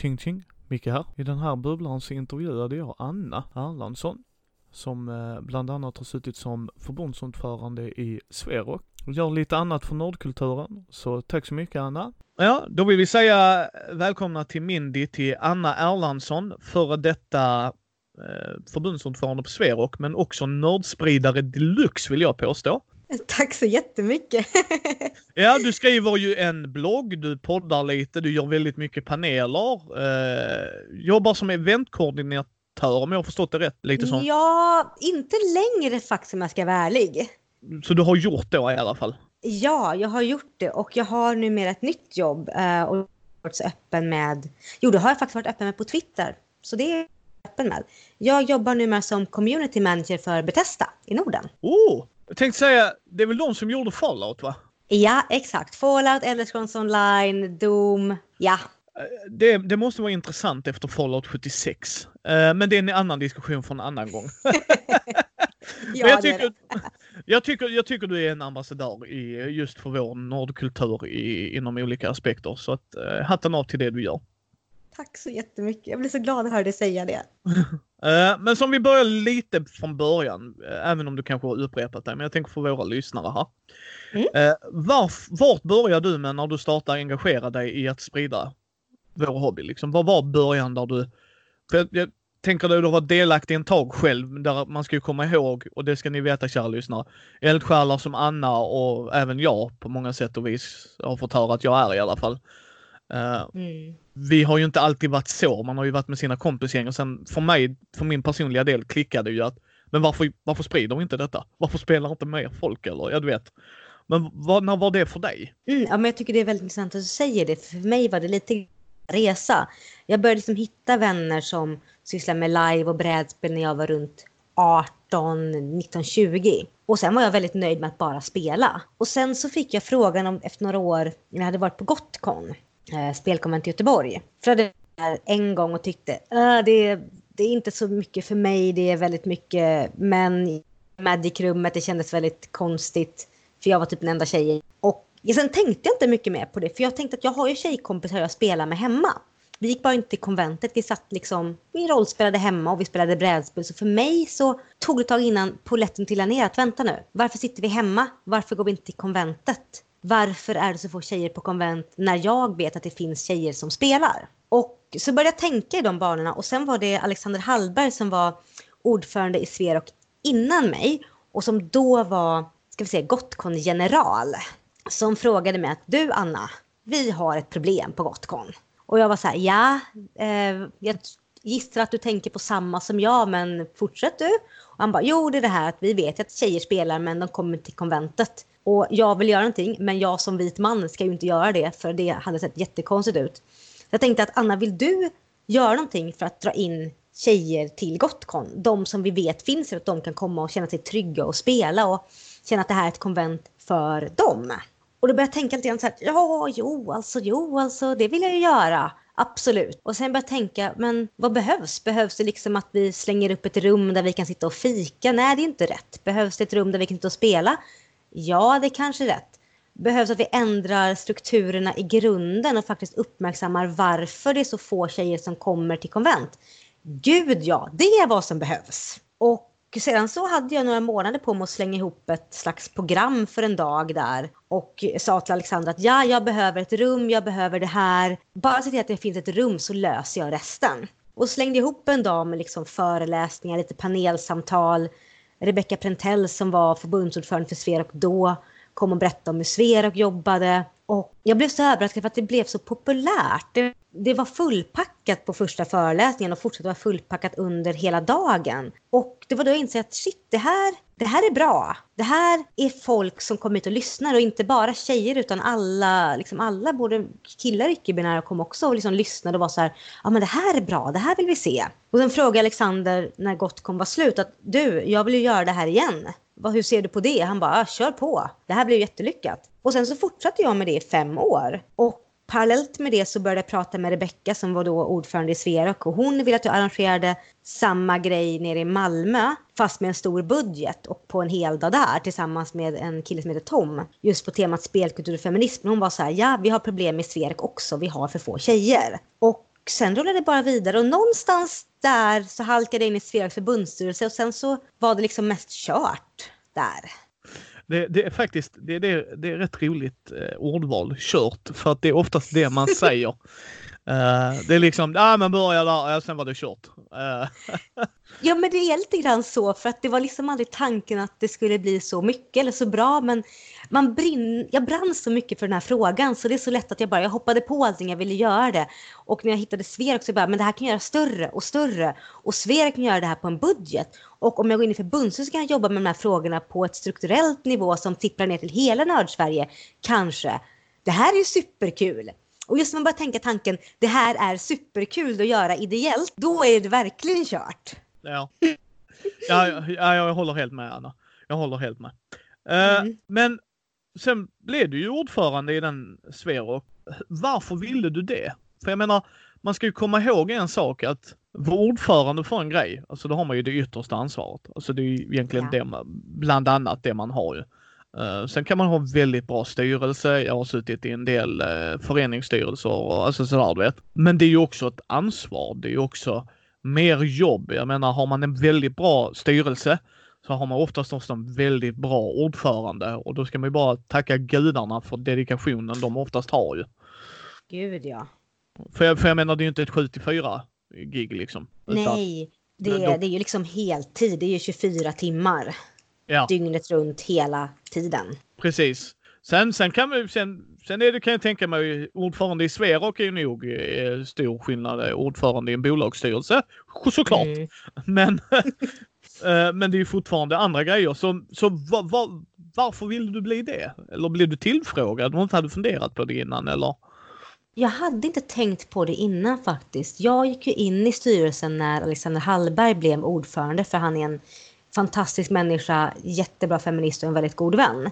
Ching ching, Micke här. I den här bubblan så intervjuade jag Anna Erlandsson som eh, bland annat har suttit som förbundsordförande i Sverok och gör lite annat för nördkulturen. Så tack så mycket Anna. Ja, då vill vi säga välkomna till Mindy till Anna Erlandsson, före detta eh, förbundsordförande på Sverok, men också nördspridare deluxe vill jag påstå. Tack så jättemycket! ja, du skriver ju en blogg, du poddar lite, du gör väldigt mycket paneler. Eh, jobbar som eventkoordinatör om jag har förstått det rätt. Lite sånt. Ja, inte längre faktiskt om jag ska vara ärlig. Så du har gjort det i alla fall? Ja, jag har gjort det och jag har numera ett nytt jobb eh, och varit så öppen med. Jo, det har jag faktiskt varit öppen med på Twitter. Så det är jag öppen med. Jag jobbar numera som community manager för Bethesda i Norden. Oh! Jag tänkte säga, det är väl de som gjorde Fallout va? Ja, exakt. Fallout, Elder Scrolls Online, Doom, ja. Eh, det, det, måste vara intressant efter Fallout 76. Eh, men det är en annan diskussion för en annan gång. ja, jag, tycker, jag, tycker, jag tycker du är en ambassadör i, just för vår nordkultur i, inom olika aspekter. Så att, uh, hatten av till det du gör. Tack så jättemycket. Jag blir så glad att höra dig säga det. uh, men som vi börjar lite från början, uh, även om du kanske har upprepat det, men jag tänker för våra lyssnare här. Mm. Uh, var, vart började du med när du startade engagera dig i att sprida vår hobby? Liksom? Vad var början där du... För jag, tänker du har varit delaktig en tag själv, där man ska ju komma ihåg, och det ska ni veta kära lyssnare, eldsjälar som Anna och även jag på många sätt och vis har fått höra att jag är i alla fall. Uh, mm. Vi har ju inte alltid varit så, man har ju varit med sina kompisgäng och sen för mig, för min personliga del klickade ju att men varför, varför sprider vi inte detta? Varför spelar inte mer folk eller? Ja, du vet. Men vad, när var det för dig? Mm, ja, men jag tycker det är väldigt intressant att du säger det. För mig var det lite resa. Jag började liksom hitta vänner som sysslar med live och brädspel när jag var runt 18, 19, 20. Och sen var jag väldigt nöjd med att bara spela. Och sen så fick jag frågan om, efter några år, när jag hade varit på Gotcon, eh, spelkonvent i Göteborg. För jag där en gång och tyckte, äh, det, det är inte så mycket för mig, det är väldigt mycket män i Magic-rummet, det kändes väldigt konstigt. För jag var typ den enda tjejen. Och sen tänkte jag inte mycket mer på det, för jag tänkte att jag har ju tjejkompisar jag spelar med hemma. Vi gick bara inte till konventet, vi satt liksom, vi rollspelade hemma och vi spelade brädspel. Så för mig så tog det ett tag innan poletten trillade ner att vänta nu. Varför sitter vi hemma? Varför går vi inte till konventet? Varför är det så få tjejer på konvent när jag vet att det finns tjejer som spelar? Och så började jag tänka i de banorna och sen var det Alexander Hallberg som var ordförande i Sverok innan mig och som då var, ska vi säga, Gotcon general. Som frågade mig att du Anna, vi har ett problem på Gotcon. Och jag var så här, ja, eh, jag gissar att du tänker på samma som jag, men fortsätt du. Och han bara, jo det är det här att vi vet att tjejer spelar men de kommer till konventet. Och jag vill göra någonting, men jag som vit man ska ju inte göra det för det hade sett jättekonstigt ut. Så jag tänkte att Anna, vill du göra någonting för att dra in tjejer till Gotcon? De som vi vet finns här, att de kan komma och känna sig trygga och spela och känna att det här är ett konvent för dem. Och då började jag tänka lite grann så här, ja, jo, alltså, jo, alltså, det vill jag ju göra. Absolut. Och sen började jag tänka, men vad behövs? Behövs det liksom att vi slänger upp ett rum där vi kan sitta och fika? Nej, det är inte rätt. Behövs det ett rum där vi kan sitta och spela? Ja, det är kanske är rätt. Behövs att vi ändrar strukturerna i grunden och faktiskt uppmärksammar varför det är så få tjejer som kommer till konvent? Gud ja, det är vad som behövs. Och sedan så hade jag några månader på mig att slänga ihop ett slags program för en dag där och sa till Alexandra att ja, jag behöver ett rum, jag behöver det här. Bara se till att det finns ett rum så löser jag resten. Och slängde ihop en dag med liksom föreläsningar, lite panelsamtal. Rebecca Prentell som var förbundsordförande för Sverok då kom och berättade om hur Sverok jobbade. Och jag blev så överraskad för att det blev så populärt. Det, det var fullpackat på första föreläsningen och fortsatte vara fullpackat under hela dagen. Och det var då jag insåg att shit, det här, det här är bra. Det här är folk som kommer hit och lyssnar och inte bara tjejer utan alla, liksom alla både killar och icke-binära kom också och liksom lyssnade och var så här, ja men det här är bra, det här vill vi se. Och sen frågade Alexander när gott kom var slut att du, jag vill ju göra det här igen. Hur ser du på det? Han bara, kör på. Det här blir jättelyckat. Och sen så fortsatte jag med det i fem år. Och parallellt med det så började jag prata med Rebecka som var då ordförande i Sverok och hon ville att jag arrangerade samma grej nere i Malmö fast med en stor budget och på en hel dag där tillsammans med en kille som heter Tom just på temat spelkultur och feminism. Hon var så här, ja vi har problem med Sverok också, vi har för få tjejer. Och sen rullade det bara vidare och någonstans där så halkade jag in i Sveroks förbundsstyrelse och sen så var det liksom mest kört där. Det, det, är faktiskt det, det, det är rätt roligt eh, ordval, kört, för att det är oftast det man säger. Uh, det är liksom, ja ah, men börja där, ja, sen var det kört. Uh. ja men det är lite grann så för att det var liksom aldrig tanken att det skulle bli så mycket eller så bra men man brinn, jag brann så mycket för den här frågan så det är så lätt att jag bara, jag hoppade på allting, jag ville göra det. Och när jag hittade Sverok så bara, men det här kan jag göra större och större. Och Sverok kan göra det här på en budget. Och om jag går in i förbundsstyrelsen så kan jag jobba med de här frågorna på ett strukturellt nivå som tippar ner till hela Nördsverige. Kanske. Det här är ju superkul. Och just när man bara tänker tanken, det här är superkul att göra ideellt, då är det verkligen kört. Ja, ja, ja jag håller helt med Anna. Jag håller helt med. Uh, mm. Men sen blev du ju ordförande i den Sverok. Varför ville du det? För jag menar, man ska ju komma ihåg en sak att vara ordförande för en grej, alltså då har man ju det yttersta ansvaret. Alltså det är ju egentligen ja. det, man, bland annat det man har ju. Uh, sen kan man ha väldigt bra styrelse. Jag har suttit i en del uh, föreningsstyrelser och alltså sådär du vet. Men det är ju också ett ansvar. Det är ju också mer jobb. Jag menar har man en väldigt bra styrelse så har man oftast också en väldigt bra ordförande och då ska man ju bara tacka gudarna för dedikationen de oftast har ju. Gud ja. För jag, för jag menar det är ju inte ett 74 gig liksom. Nej, det, är, då... det är ju liksom heltid. Det är ju 24 timmar. Ja. Dygnet runt hela tiden. Precis. Sen, sen, kan man, sen, sen är det, kan jag tänka mig, ordförande i Sverok är ju nog eh, stor skillnad. Ordförande i en bolagsstyrelse, såklart. Mm. Men, eh, Eh, men det är ju fortfarande andra grejer. Så, så va, va, varför ville du bli det? Eller blev du tillfrågad om du inte hade funderat på det innan eller? Jag hade inte tänkt på det innan faktiskt. Jag gick ju in i styrelsen när Alexander Hallberg blev ordförande för han är en fantastisk människa, jättebra feminist och en väldigt god vän.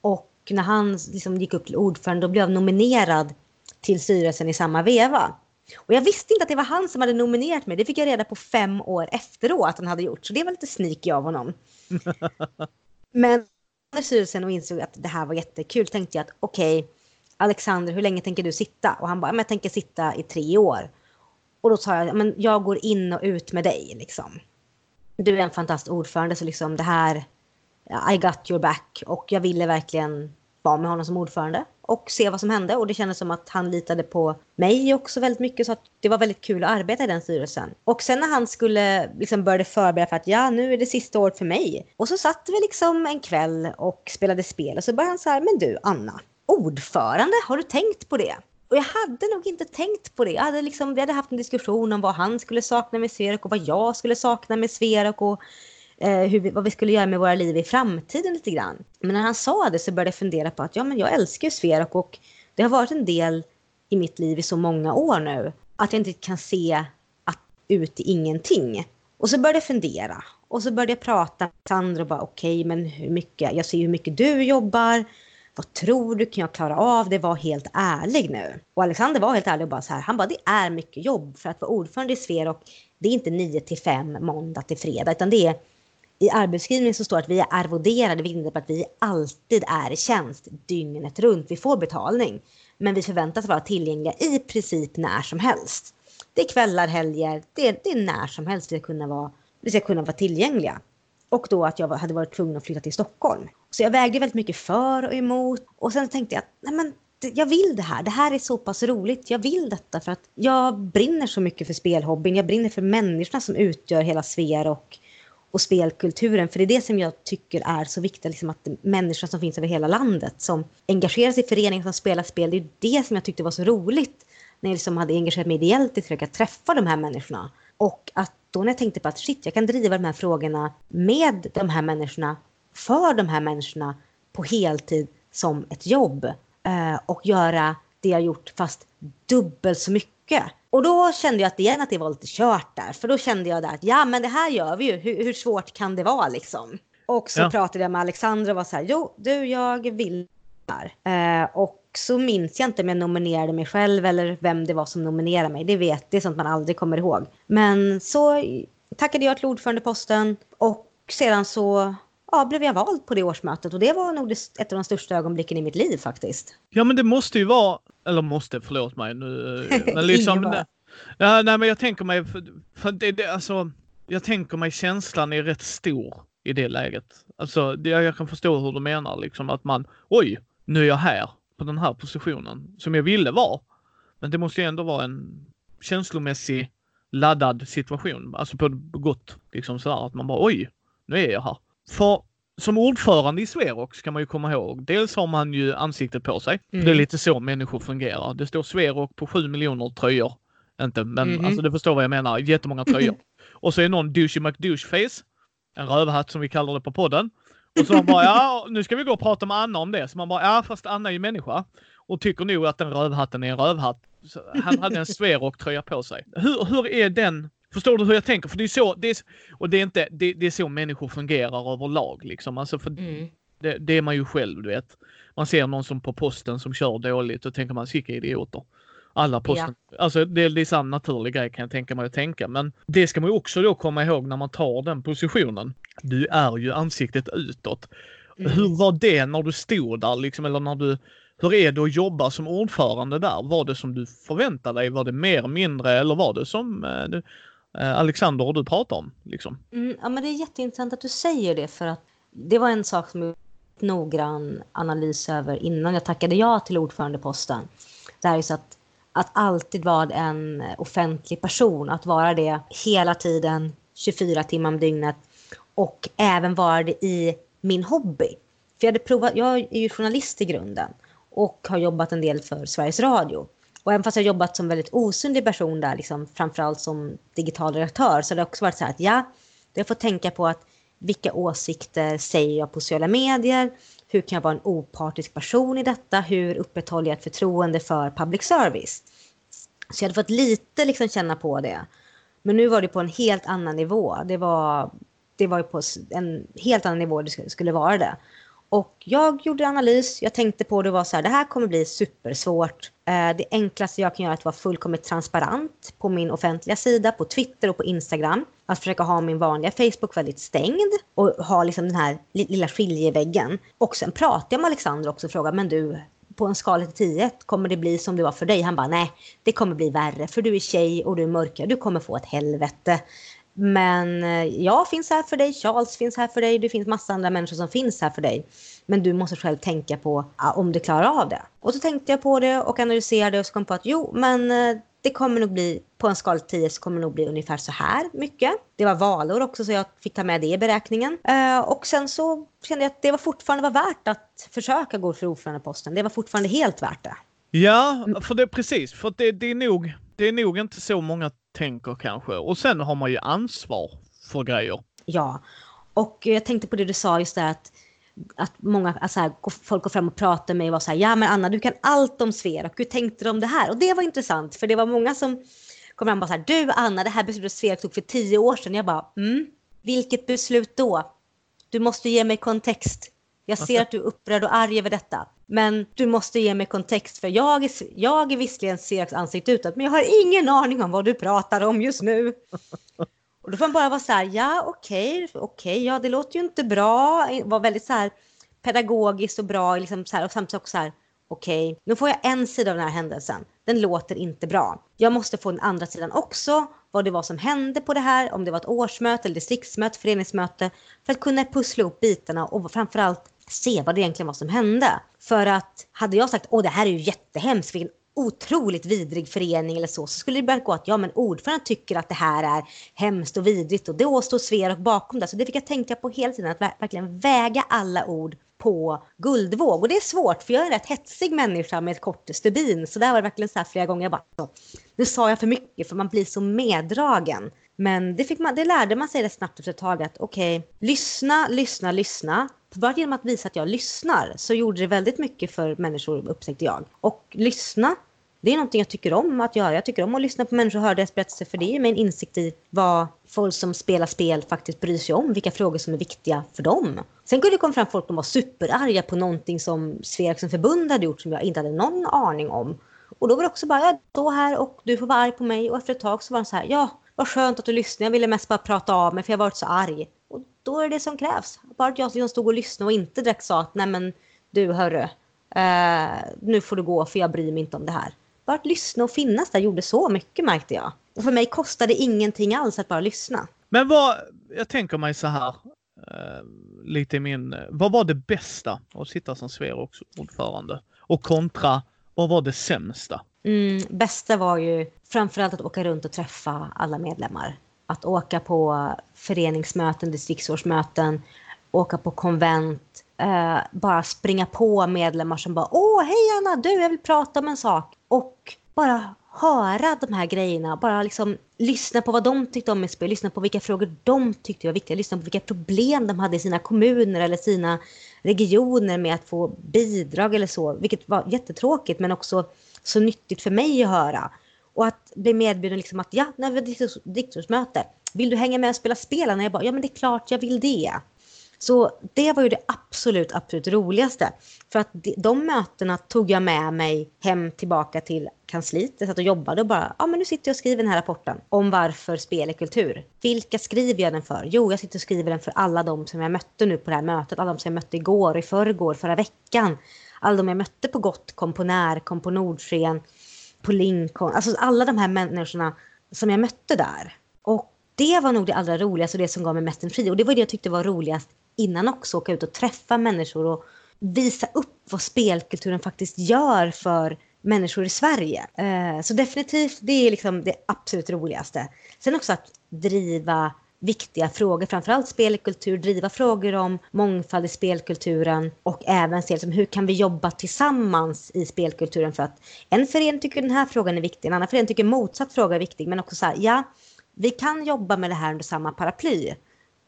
Och när han liksom gick upp till ordförande då blev jag nominerad till styrelsen i samma veva. Och jag visste inte att det var han som hade nominerat mig. Det fick jag reda på fem år efteråt att han hade gjort. Så det var lite sneaky av honom. Men när styrelsen och insåg att det här var jättekul tänkte jag att okej, okay, Alexander, hur länge tänker du sitta? Och han bara, men jag tänker sitta i tre år. Och då sa jag, men jag går in och ut med dig liksom. Du är en fantastisk ordförande så liksom det här, I got your back. Och jag ville verkligen vara med honom som ordförande och se vad som hände. Och det kändes som att han litade på mig också väldigt mycket. Så att det var väldigt kul att arbeta i den styrelsen. Och sen när han skulle liksom började förbereda för att ja, nu är det sista året för mig. Och så satt vi liksom en kväll och spelade spel. Och så började han så här, men du Anna, ordförande, har du tänkt på det? Och jag hade nog inte tänkt på det. Jag hade liksom, vi hade haft en diskussion om vad han skulle sakna med Sverok och vad jag skulle sakna med Sverok och Eh, hur vi, vad vi skulle göra med våra liv i framtiden lite grann. Men när han sa det så började jag fundera på att ja, men jag älskar ju Sverok och det har varit en del i mitt liv i så många år nu att jag inte kan se att ut i ingenting. Och så började jag fundera och så började jag prata med Sandra och bara okej, okay, men hur mycket, jag ser hur mycket du jobbar vad tror du, kan jag klara av det? Var helt ärlig nu. Och Alexander var helt ärlig och bara så här, han bara det är mycket jobb för att vara ordförande i Sverok. Det är inte 9 till 5 måndag till fredag utan det är i arbetsbeskrivningen så står det att vi är arvoderade, vilket innebär att vi alltid är i tjänst dygnet runt. Vi får betalning, men vi förväntas vara tillgängliga i princip när som helst. Det är kvällar, helger, det är, det är när som helst vi ska kunna vara, vi ska kunna vara tillgängliga. Och då att jag hade varit tvungen att flytta till Stockholm. Så jag vägde väldigt mycket för och emot. Och sen tänkte jag att nej men, jag vill det här. Det här är så pass roligt. Jag vill detta för att jag brinner så mycket för spelhobbyn. Jag brinner för människorna som utgör hela Sver och, och spelkulturen. För det är det som jag tycker är så viktigt. Liksom att människor som finns över hela landet som engagerar sig i föreningar som spelar spel. Det är det som jag tyckte var så roligt när jag liksom hade engagerat mig ideellt i att försöka träffa de här människorna. Och att då när jag tänkte på att shit, jag kan driva de här frågorna med de här människorna, för de här människorna på heltid som ett jobb eh, och göra det jag gjort fast dubbelt så mycket. Och då kände jag att igen att det var lite kört där, för då kände jag där att ja, men det här gör vi ju. Hur, hur svårt kan det vara liksom? Och så ja. pratade jag med Alexandra och var så här, jo, du, jag vill här. Eh, och så minns jag inte om jag nominerade mig själv eller vem det var som nominerade mig. Det vet, det är sånt man aldrig kommer ihåg. Men så tackade jag till ordförandeposten och sedan så ja, blev jag vald på det årsmötet och det var nog ett av de största ögonblicken i mitt liv faktiskt. Ja men det måste ju vara, eller måste, förlåt mig nu, men liksom Ja, nej, men jag tänker mig, för, för det, det, alltså, jag tänker mig känslan är rätt stor i det läget. Alltså, det, jag kan förstå hur du menar liksom att man, oj, nu är jag här på den här positionen som jag ville vara. Men det måste ju ändå vara en känslomässig laddad situation, alltså på gott liksom sådär att man bara oj, nu är jag här. För som ordförande i Sverok kan man ju komma ihåg, dels har man ju ansiktet på sig. Mm. Det är lite så människor fungerar. Det står Sverok på 7 miljoner tröjor. Inte, men mm. alltså du förstår vad jag menar. Jättemånga tröjor. Och så är någon douchey McDoucheface, en rövhatt som vi kallar det på podden. Och så man bara, ja nu ska vi gå och prata med Anna om det. Så man bara, ja fast Anna är ju människa. Och tycker nog att den rövhatten är en rövhatt. Så han hade en Sverok-tröja på sig. Hur, hur är den Förstår du hur jag tänker? För det är så, det är, och det är inte, det, det är så människor fungerar överlag liksom. Alltså för mm. det, det, är man ju själv, du vet. Man ser någon som på posten som kör dåligt och tänker man, vilka idioter. Alla posten. Ja. Alltså det är liksom naturlig grej kan jag tänka mig att tänka. Men det ska man ju också då komma ihåg när man tar den positionen. Du är ju ansiktet utåt. Mm. Hur var det när du stod där liksom, eller när du hur är det att jobba som ordförande där? Var det som du förväntade dig? Var det mer, mindre eller var det som du, eh, Eh, Alexander och du pratar om? Liksom? Mm, ja, men det är jätteintressant att du säger det för att det var en sak som jag noggrann analys över innan jag tackade ja till ordförandeposten. Det här är så att, att alltid vara en offentlig person, att vara det hela tiden, 24 timmar om dygnet och även vara det i min hobby. För jag, hade provat, jag är ju journalist i grunden och har jobbat en del för Sveriges Radio. Och även fast jag jobbat som väldigt osynlig person där, liksom, framförallt som digital redaktör, så har det också varit så här att ja, jag får tänka på att vilka åsikter säger jag på sociala medier? Hur kan jag vara en opartisk person i detta? Hur upprätthåller jag ett förtroende för public service? Så jag hade fått lite liksom känna på det. Men nu var det på en helt annan nivå. Det var, det var på en helt annan nivå det skulle vara det. Och jag gjorde analys, jag tänkte på det var så här, det här kommer bli supersvårt. Eh, det enklaste jag kan göra är att vara fullkomligt transparent på min offentliga sida, på Twitter och på Instagram. Att försöka ha min vanliga Facebook väldigt stängd och ha liksom den här lilla skiljeväggen. Och sen pratade jag med Alexander också och frågade, men du, på en skala till 10, kommer det bli som det var för dig? Han bara, nej, det kommer bli värre, för du är tjej och du är mörkare, du kommer få ett helvete. Men eh, jag finns här för dig, Charles finns här för dig, det finns massa andra människor som finns här för dig. Men du måste själv tänka på om du klarar av det. Och så tänkte jag på det och analyserade och så kom på att jo, men eh, det kommer nog bli, på en skala 10 så kommer det nog bli ungefär så här mycket. Det var valår också så jag fick ta med det i beräkningen. Eh, och sen så kände jag att det var fortfarande var värt att försöka gå för ordförandeposten. Det var fortfarande helt värt det. Ja, för det precis. För det, det, är nog, det är nog inte så många tänker kanske. Och sen har man ju ansvar för grejer. Ja, och jag tänkte på det du sa just där att att många alltså folk går fram och pratar med mig och var så här, ja men Anna du kan allt om Sverok, hur tänkte du om det här? Och det var intressant för det var många som kom fram och bara så här, du Anna det här beslutet Sverok tog för tio år sedan. Jag bara, mm, vilket beslut då? Du måste ge mig kontext. Jag ser att du är upprörd och arg över detta. Men du måste ge mig kontext för jag är, jag är visserligen Seraks ansikte utåt men jag har ingen aning om vad du pratar om just nu. Och då får man bara vara så här, ja okej, okay, okej, okay, ja det låter ju inte bra. Var väldigt så här pedagogiskt och bra liksom så här, och samtidigt också så här, okej, okay, nu får jag en sida av den här händelsen. Den låter inte bra. Jag måste få den andra sidan också, vad det var som hände på det här, om det var ett årsmöte eller distriktsmöte, föreningsmöte, för att kunna pussla ihop bitarna och framförallt se vad det egentligen var som hände. För att hade jag sagt, åh det här är ju jättehemskt, vilken otroligt vidrig förening eller så, så skulle det börja gå att ja, men ordföranden tycker att det här är hemskt och vidrigt och då står Sverok bakom det. Så det fick jag tänka på hela tiden, att verkligen väga alla ord på guldvåg. Och det är svårt, för jag är en rätt hetsig människa med ett kort stubin. Så där var det verkligen så här flera gånger, jag bara, alltså, nu sa jag för mycket, för man blir så meddragen. Men det, fick man, det lärde man sig rätt snabbt efter ett tag att okej, okay, lyssna, lyssna, lyssna. Bara genom att visa att jag lyssnar så gjorde det väldigt mycket för människor upptäckte jag. Och lyssna, det är någonting jag tycker om att göra. Jag tycker om att lyssna på människor och höra deras berättelser för det ger mig en insikt i vad folk som spelar spel faktiskt bryr sig om, vilka frågor som är viktiga för dem. Sen kunde det komma fram folk som var superarga på någonting som Sverige som förbund hade gjort som jag inte hade någon aning om. Och då var det också bara, jag står här och du får vara arg på mig. Och efter ett tag så var de så här, ja, vad skönt att du lyssnade. Jag ville mest bara prata av mig för jag har varit så arg. Då är det som krävs. Bara att jag liksom stod och lyssnade och inte direkt sa att nej men du hörru, eh, nu får du gå för jag bryr mig inte om det här. bara att lyssna och finnas där gjorde så mycket märkte jag. Och för mig kostade det ingenting alls att bara lyssna. Men vad, jag tänker mig så här, eh, lite i min, vad var det bästa att sitta som Sverok ordförande? Och kontra, vad var det sämsta? Mm, bästa var ju framförallt att åka runt och träffa alla medlemmar. Att åka på föreningsmöten, distriktsårsmöten, åka på konvent, eh, bara springa på medlemmar som bara Åh, hej Anna, du, jag vill prata om en sak. Och bara höra de här grejerna, bara liksom lyssna på vad de tyckte om med lyssna på vilka frågor de tyckte var viktiga, lyssna på vilka problem de hade i sina kommuner eller sina regioner med att få bidrag eller så, vilket var jättetråkigt men också så nyttigt för mig att höra. Och att bli medbjuden liksom att ja, när vi har diktorsmöte, vill du hänga med och spela spel? Och jag bara, ja men det är klart jag vill det. Så det var ju det absolut, absolut roligaste. För att de mötena tog jag med mig hem tillbaka till kansliet. Jag satt och jobbade och bara, ja men nu sitter jag och skriver den här rapporten om varför spel är kultur. Vilka skriver jag den för? Jo, jag sitter och skriver den för alla de som jag mötte nu på det här mötet. Alla de som jag mötte igår, i förrgår, förra veckan. Alla de jag mötte på Gott, kom på När, kom på Nordsken, på Lincoln. Alltså alla de här människorna som jag mötte där. Och det var nog det allra roligaste och det som gav mig mest energi. Och det var det jag tyckte var roligast innan också. Åka ut och träffa människor och visa upp vad spelkulturen faktiskt gör för människor i Sverige. Eh, så definitivt, det är liksom det absolut roligaste. Sen också att driva viktiga frågor, framförallt spelkultur, driva frågor om mångfald i spelkulturen och även se liksom, hur kan vi jobba tillsammans i spelkulturen för att en förening tycker den här frågan är viktig, en annan förening tycker motsatt fråga är viktig, men också så här, ja, vi kan jobba med det här under samma paraply.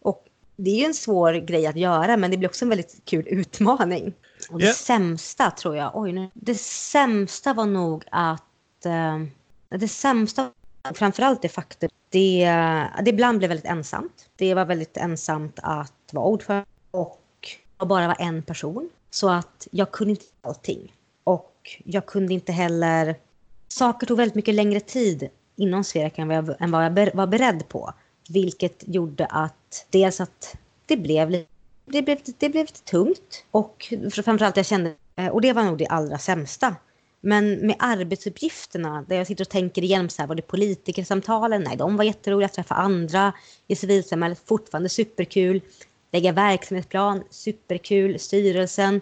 Och det är ju en svår grej att göra, men det blir också en väldigt kul utmaning. Och det yeah. sämsta tror jag, oj nu, det sämsta var nog att, eh, det sämsta framförallt det faktum det, det ibland blev väldigt ensamt. Det var väldigt ensamt att vara ordförande och jag bara var en person. Så att jag kunde inte allting. Och jag kunde inte heller... Saker tog väldigt mycket längre tid inom Sverek än vad jag, än vad jag var beredd på. Vilket gjorde att dels att det blev, det blev, det blev lite tungt och framförallt jag kände, och det var nog det allra sämsta, men med arbetsuppgifterna, där jag sitter och tänker igenom så här, var det politikersamtalen? Nej, de var jätteroliga. Att träffa andra i civilsamhället, fortfarande superkul. Lägga verksamhetsplan, superkul. Styrelsen.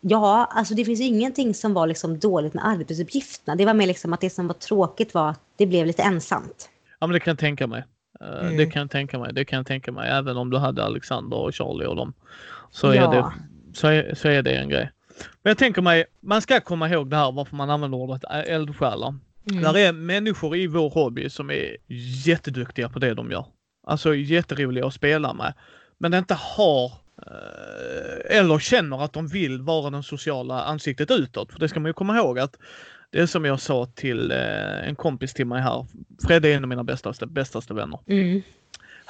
Ja, alltså det finns ingenting som var liksom dåligt med arbetsuppgifterna. Det var mer liksom att det som var tråkigt var att det blev lite ensamt. Ja, men det kan jag tänka mig. Eh, mm. Det kan jag tänka mig. Det kan jag tänka mig. Även om du hade Alexander och Charlie och dem. Så, ja. är, det, så, är, så är det en grej. Men jag tänker mig, man ska komma ihåg det här varför man använder ordet eldsjälar. Mm. Där är människor i vår hobby som är jätteduktiga på det de gör. Alltså jätteroliga att spela med. Men inte har eh, eller känner att de vill vara den sociala ansiktet utåt. För det ska man ju komma ihåg att det är som jag sa till eh, en kompis till mig här. Fredde är en av mina bästaste, bästaste vänner. Mm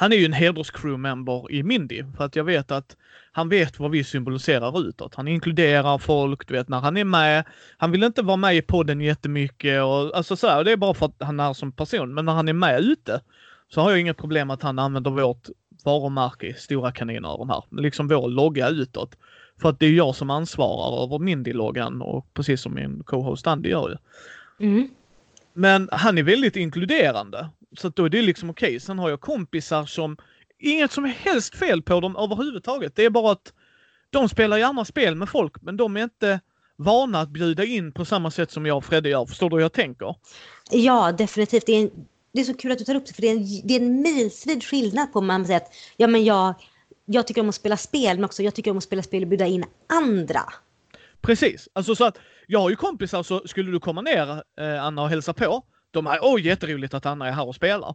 han är ju en hederscrewmember i Mindy för att jag vet att han vet vad vi symboliserar utåt. Han inkluderar folk, du vet när han är med. Han vill inte vara med i podden jättemycket och alltså så här, det är bara för att han är som person. Men när han är med ute så har jag inget problem att han använder vårt varumärke, Stora kaninöron här, liksom vår logga utåt. För att det är jag som ansvarar över Mindy-loggan och precis som min co-host Andy gör ju. Mm. Men han är väldigt inkluderande så då är det liksom okej. Okay. Sen har jag kompisar som, inget som helst fel på dem överhuvudtaget. Det är bara att de spelar gärna spel med folk, men de är inte vana att bjuda in på samma sätt som jag och Fredde gör. Förstår du hur jag tänker? Ja, definitivt. Det är, en, det är så kul att du tar upp det, för det är en, det är en milsvid skillnad på om man säger att ja, men jag, jag tycker om att spela spel, men också jag tycker om att spela spel och bjuda in andra. Precis, alltså så att jag har ju kompisar så skulle du komma ner eh, Anna och hälsa på de är, oj jätteroligt att Anna är här och spelar.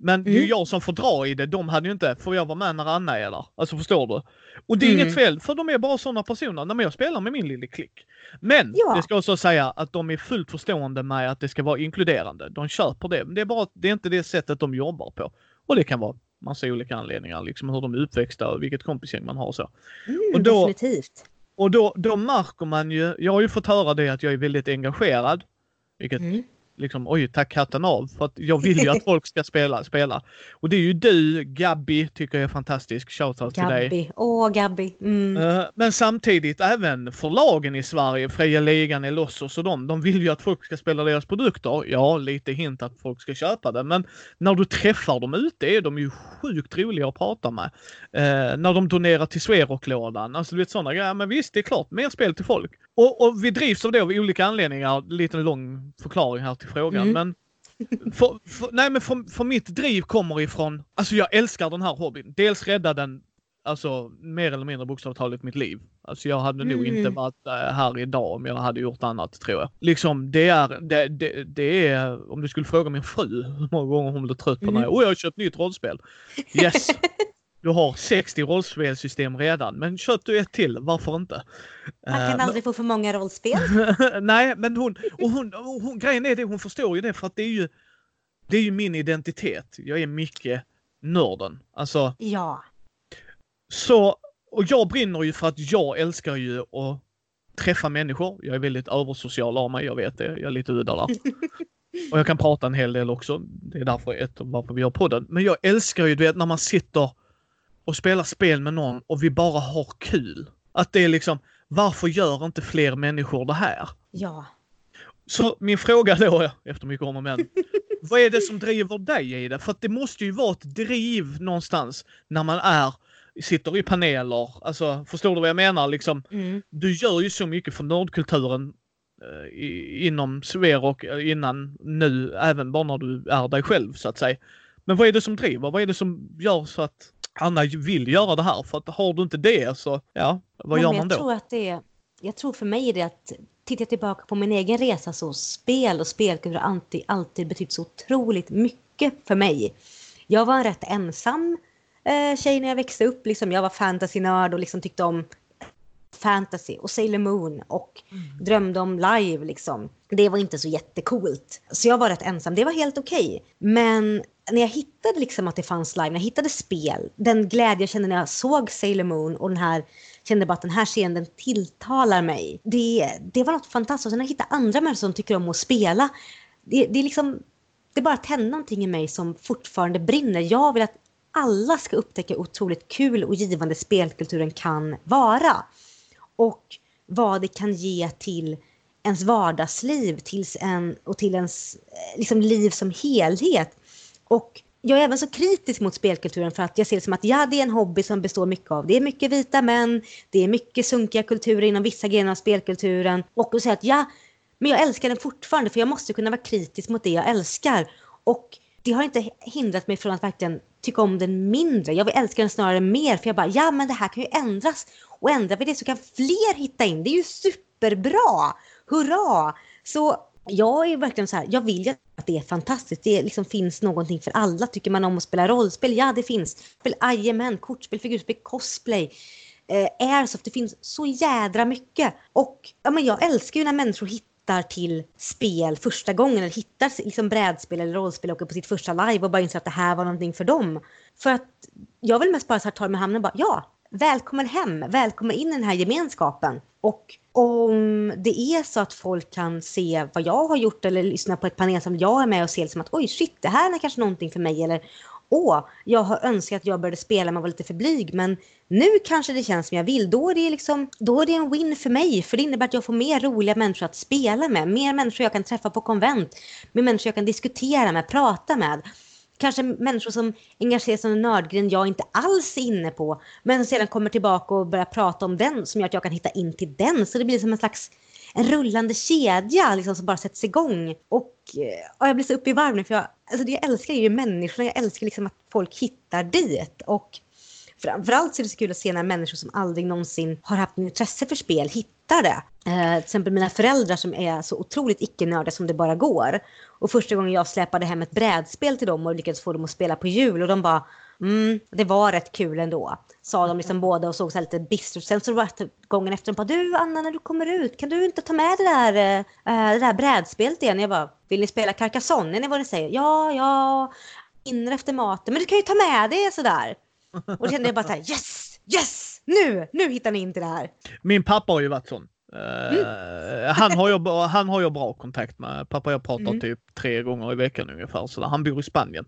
Men det är ju mm. jag som får dra i det. De hade ju inte, får jag vara med när Anna är där? Alltså förstår du? Och det är mm. inget fel, för de är bara sådana personer. När jag spelar med min lilla klick. Men ja. det ska också säga att de är fullt förstående med att det ska vara inkluderande. De köper det. Men det är bara det är inte det sättet de jobbar på. Och det kan vara massa olika anledningar, liksom hur de är uppväxta och vilket kompisgäng man har så. Mm, och då, definitivt. Och då, då märker man ju, jag har ju fått höra det att jag är väldigt engagerad. Vilket mm liksom oj, tack hatten av. För att jag vill ju att folk ska spela. spela. Och det är ju du, Gabby, tycker jag är fantastisk. Shoutout till dig. Åh, Gabby. Mm. Eh, Men samtidigt även förlagen i Sverige, Fria Ligan, Elossos och de, de vill ju att folk ska spela deras produkter. Ja, lite hint att folk ska köpa det, men när du träffar dem ute är de ju sjukt roliga att prata med. Eh, när de donerar till Sverok-lådan, alltså du vet sådana grejer. Men visst, det är klart, mer spel till folk. Och, och vi drivs av det av olika anledningar. Lite lång förklaring här till frågan, Mm. men för, för, nej men för, för mitt driv kommer ifrån, alltså jag älskar den här hobbyn. Dels rädda den, alltså mer eller mindre bokstavligt talat mitt liv. Alltså jag hade nog Mm. inte varit äh, här idag om jag hade gjort annat tror jag. Liksom det är, det, det, det är, om du skulle fråga min fru hur många gånger hon blev trött på när Mm. jag, oh jag har köpt nytt rollspel. Yes! Du har 60 rollspelssystem redan, men köp du ett till, varför inte? Man Eh, kan aldrig få för många rollspel. Nej, men hon, och hon, och hon, grejen är det, hon förstår ju det för att det är ju, det är ju min identitet. Jag är mycket nörden. Alltså, Ja. så, och jag brinner ju för att jag älskar ju att träffa människor. Jag är väldigt översocial av mig, jag vet det. Jag är lite udda där. Och jag kan prata en hel del också. Det är därför ett varför vi gör podden. Men jag älskar ju du vet när man sitter och spelar spel med någon och vi bara har kul. Att det är liksom, varför gör inte fler människor det här? Ja. Så min fråga då, efter mycket om och men. vad är det som driver dig i det? För att det måste ju vara ett driv någonstans när man är, sitter i paneler. Alltså, förstår du vad jag menar? Liksom, Mm. du gör ju så mycket för nördkulturen eh, inom Sverok eh, innan nu, även bara när du är dig själv så att säga. Men vad är det som driver? Vad är det som gör så att Anna vill göra det här? För att har du inte det så, ja, vad Nej, gör man jag då? Tror att det är, jag tror för mig är det att titta tillbaka på min egen resa så spel och spelkultur har alltid, alltid betytt så otroligt mycket för mig. Jag var en rätt ensam eh, tjej när jag växte upp. Liksom, jag var fantasynörd och liksom tyckte om fantasy och Sailor Moon och drömde om live. Liksom. Det var inte så jättecoolt. Så jag var rätt ensam. Det var helt okej. Men när jag hittade liksom att det fanns live, när jag hittade spel, den glädje jag kände när jag såg Sailor Moon och den här kände bara att den här scenen den tilltalar mig. Det, det var något fantastiskt. Och sen när jag hittade andra människor som tycker om att spela. Det, det är liksom, det bara tände någonting i mig som fortfarande brinner. Jag vill att alla ska upptäcka hur otroligt kul och givande spelkulturen kan vara. Och vad det kan ge till ens vardagsliv tills en, och till ens eh, liksom, liv som helhet. Och jag är även så kritisk mot spelkulturen för att jag ser det som att ja, det är en hobby som består mycket av. Det är mycket vita män, det är mycket sunkiga kulturer inom vissa grenar av spelkulturen. Och att säga att ja, men jag älskar den fortfarande för jag måste kunna vara kritisk mot det jag älskar. Och det har inte hindrat mig från att verkligen tycka om den mindre. Jag vill älska den snarare mer för jag bara, ja men det här kan ju ändras. Och ändrar vi det så kan fler hitta in. Det är ju superbra! Hurra! Så jag är verkligen så här, jag vill ju att det är fantastiskt. Det liksom finns någonting för alla. Tycker man om att spela rollspel? Ja, det finns. Jajamän, kortspel, figurspel, cosplay. Eh, airsoft, det finns så jädra mycket. Och ja, men jag älskar ju när människor hittar till spel första gången eller hittar liksom brädspel eller rollspel och åker på sitt första live och bara inser att det här var någonting för dem. För att jag vill mest bara så här ta mig hamnen och bara ja, välkommen hem, välkommen in i den här gemenskapen. Och om det är så att folk kan se vad jag har gjort eller lyssna på ett panel som jag är med och ser det som att oj shit, det här är kanske någonting för mig. Eller åh, jag har önskat att jag började spela men var lite för blyg. Men nu kanske det känns som jag vill. Då är det liksom, då är det en win för mig. För det innebär att jag får mer roliga människor att spela med, mer människor jag kan träffa på konvent, mer människor jag kan diskutera med, prata med. Kanske människor som engagerar sig i en nördgren jag inte alls är inne på. Men sedan kommer tillbaka och börjar prata om den som gör att jag kan hitta in till den. Så det blir som en slags en rullande kedja liksom, som bara sätts igång. Och, och jag blir så uppe i varv nu för jag, alltså det jag älskar är ju människorna. Jag älskar liksom att folk hittar dit. Och framförallt så är det så kul att se när människor som aldrig någonsin har haft intresse för spel hittar lättare. Eh, till exempel mina föräldrar som är så otroligt icke-nördiga som det bara går. Och första gången jag släpade hem ett brädspel till dem och lyckades få dem att spela på jul och de bara Mm, det var rätt kul ändå. Sa de liksom båda och såg så lite bistert. Sen så var det typ gången efter de bara du Anna när du kommer ut kan du inte ta med det där, äh, det där brädspelet igen? Jag bara vill ni spela Carcassonne? Är ni vad ni säger? Ja, ja. Inre efter maten. Men du kan ju ta med det sådär. Och då kände jag bara så här yes, yes, nu, nu hittar ni in till det här. Min pappa har ju varit sån. Uh, han, har jag, han har jag bra kontakt med. Pappa jag pratar Mm. typ tre gånger i veckan ungefär. Så han bor i Spanien.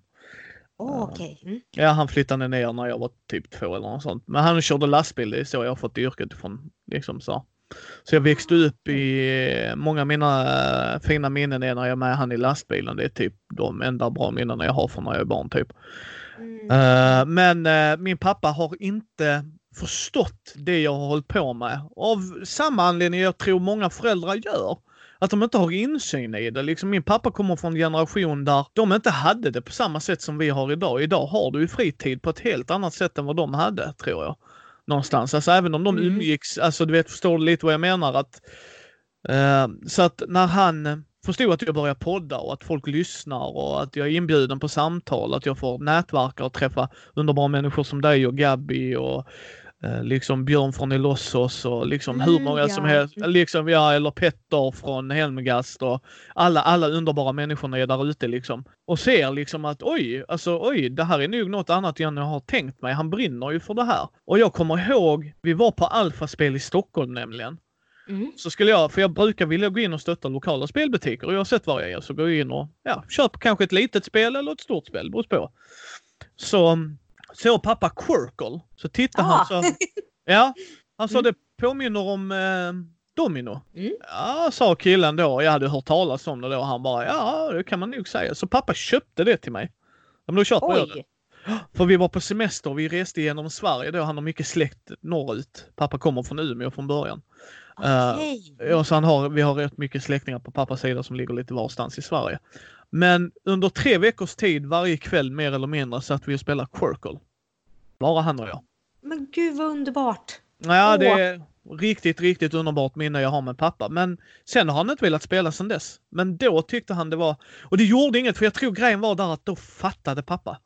Åh, okej. Mm. Ja, han flyttade ner när jag var typ två eller något sånt. Men han körde lastbil, det är så jag har fått yrket ifrån. Liksom så. så jag växte upp i, många av mina eh, fina minnen är när jag är med han i lastbilen. Det är typ de enda bra minnen jag har från när jag är barn typ. Mm. Eh, men eh, min pappa har inte förstått det jag har hållit på med. Av samma anledning jag tror många föräldrar gör. Att de inte har insyn i det. Liksom min pappa kommer från en generation där de inte hade det på samma sätt som vi har idag. Idag har du ju fritid på ett helt annat sätt än vad de hade, tror jag. Någonstans. Alltså även om de Mm. umgicks, alltså du vet, förstår du lite vad jag menar? Att, eh, så att när han förstod att jag börjar podda och att folk lyssnar och att jag är inbjuden på samtal, att jag får nätverka och träffa underbara människor som dig och Gabby och liksom Björn från Elossos och liksom hur Mm, många som ja. helst, liksom ja, eller Petter från Helmgast och alla, alla underbara människorna är där ute liksom. Och ser liksom att oj, alltså oj, det här är nog något annat än jag har tänkt mig. Han brinner ju för det här. Och jag kommer ihåg, vi var på Alfaspel i Stockholm nämligen Mm. så skulle jag, för jag brukar vilja gå in och stötta lokala spelbutiker och oavsett var jag är så går jag in och ja, köper kanske ett litet spel eller ett stort spel, beror på. Så såg pappa Quirkle, så tittade Ah. han så, ja, han sa Mm. det påminner om eh, Domino. Mm. Ja, sa killen då. Jag hade hört talas om det då och han bara ja, det kan man nog säga. Så pappa köpte det till mig. Ja, men då köper jag det. Oj. För vi var på semester, vi reste genom Sverige då. Han har mycket släkt norrut. Pappa kommer från Umeå från början. Eh, Okej. Ja, så han har, vi har rätt mycket släktingar på pappas sida som ligger lite varstans i Sverige. Men under tre veckors tid varje kväll mer eller mindre satt vi och spelade Quirkle. Bara han och jag. Men gud vad underbart. Ja, det är riktigt, riktigt underbart minne jag har med pappa. Men sen har han inte velat spela sen dess. Men då tyckte han det var... Och det gjorde inget för jag tror grejen var där att då fattade pappa.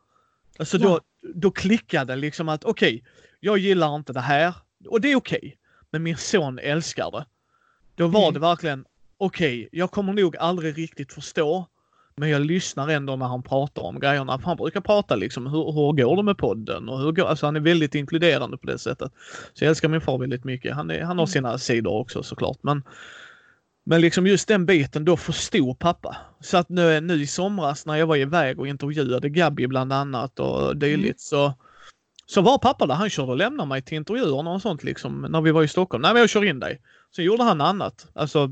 Alltså då, då klickade liksom att okej, jag gillar inte det här. Och det är okej. men min son älskar det. Då var Mm. det verkligen okej, jag kommer nog aldrig riktigt förstå. Men jag lyssnar ändå när han pratar om grejerna. Han brukar prata liksom, hur, hur går det med podden? Och hur går, alltså han är väldigt inkluderande på det sättet. Så jag älskar min far väldigt mycket. Han, är, han har Mm. sina sidor också såklart. Men, men liksom just den biten, då förstod pappa. Så att nu, nu i somras när jag var iväg och intervjuade Gabby bland annat och dylikt så så var pappa där. Han körde och lämnade mig till intervjuerna och sånt liksom när vi var i Stockholm. Nej men jag kör in dig. Sen gjorde han annat. Alltså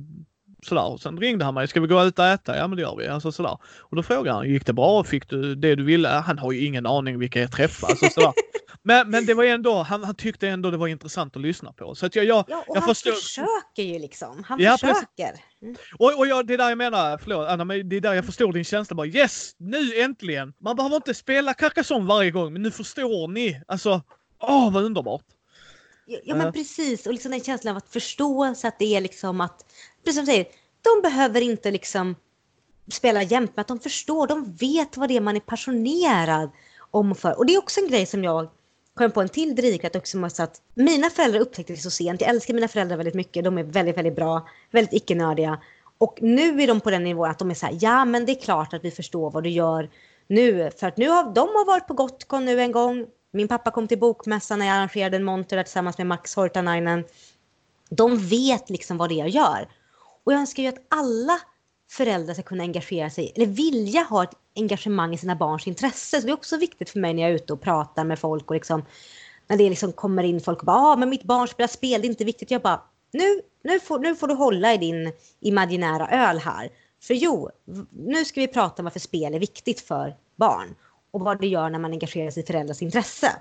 sådär. Sen ringde han mig. Ska vi gå ut och äta? Ja men det gör vi. Alltså sådär. Och då frågade han, gick det bra? Fick du det du ville? Han har ju ingen aning vilka jag träffade. Alltså, sådär. Men, men det var ändå, han, han tyckte ändå det var intressant att lyssna på. Så att jag, jag, Ja, och jag han förstår- försöker ju liksom. Han Ja, försöker. Mm. och, och jag, det är där jag menar, förlåt Anna, men det är där jag förstår din känsla bara yes, nu äntligen! Man behöver inte spela Carcassonne varje gång, men nu förstår ni. Alltså, åh vad underbart! Ja, ja men precis. Och liksom den känslan av att förstå så att det är liksom att, precis som du säger, de behöver inte liksom spela jämt, men att de förstår, de vet vad det är man är passionerad om och för. Och det är också en grej som jag kom på en till drivkraft också med att mina föräldrar upptäckte det så sent. Jag älskar mina föräldrar väldigt mycket. De är väldigt, väldigt bra, väldigt icke-nördiga. Och nu är de på den nivån att de är så här, ja men det är klart att vi förstår vad du gör nu. För att nu har de har varit på Gotcon nu en gång. Min pappa kom till bokmässan när jag arrangerade en monter där tillsammans med Max Hortanainen. De vet liksom vad det är jag gör. Och jag önskar ju att alla föräldrar ska kunna engagera sig, eller vilja ha ett engagemang i sina barns intresse. Så det är också viktigt för mig när jag är ute och pratar med folk och liksom, när det liksom kommer in folk och bara ah, men mitt barn spelar spel, det är inte viktigt. Jag bara, nu, nu, får, nu får du hålla i din imaginära öl här. För jo, nu ska vi prata om varför spel är viktigt för barn och vad det gör när man engagerar sig i föräldrars intresse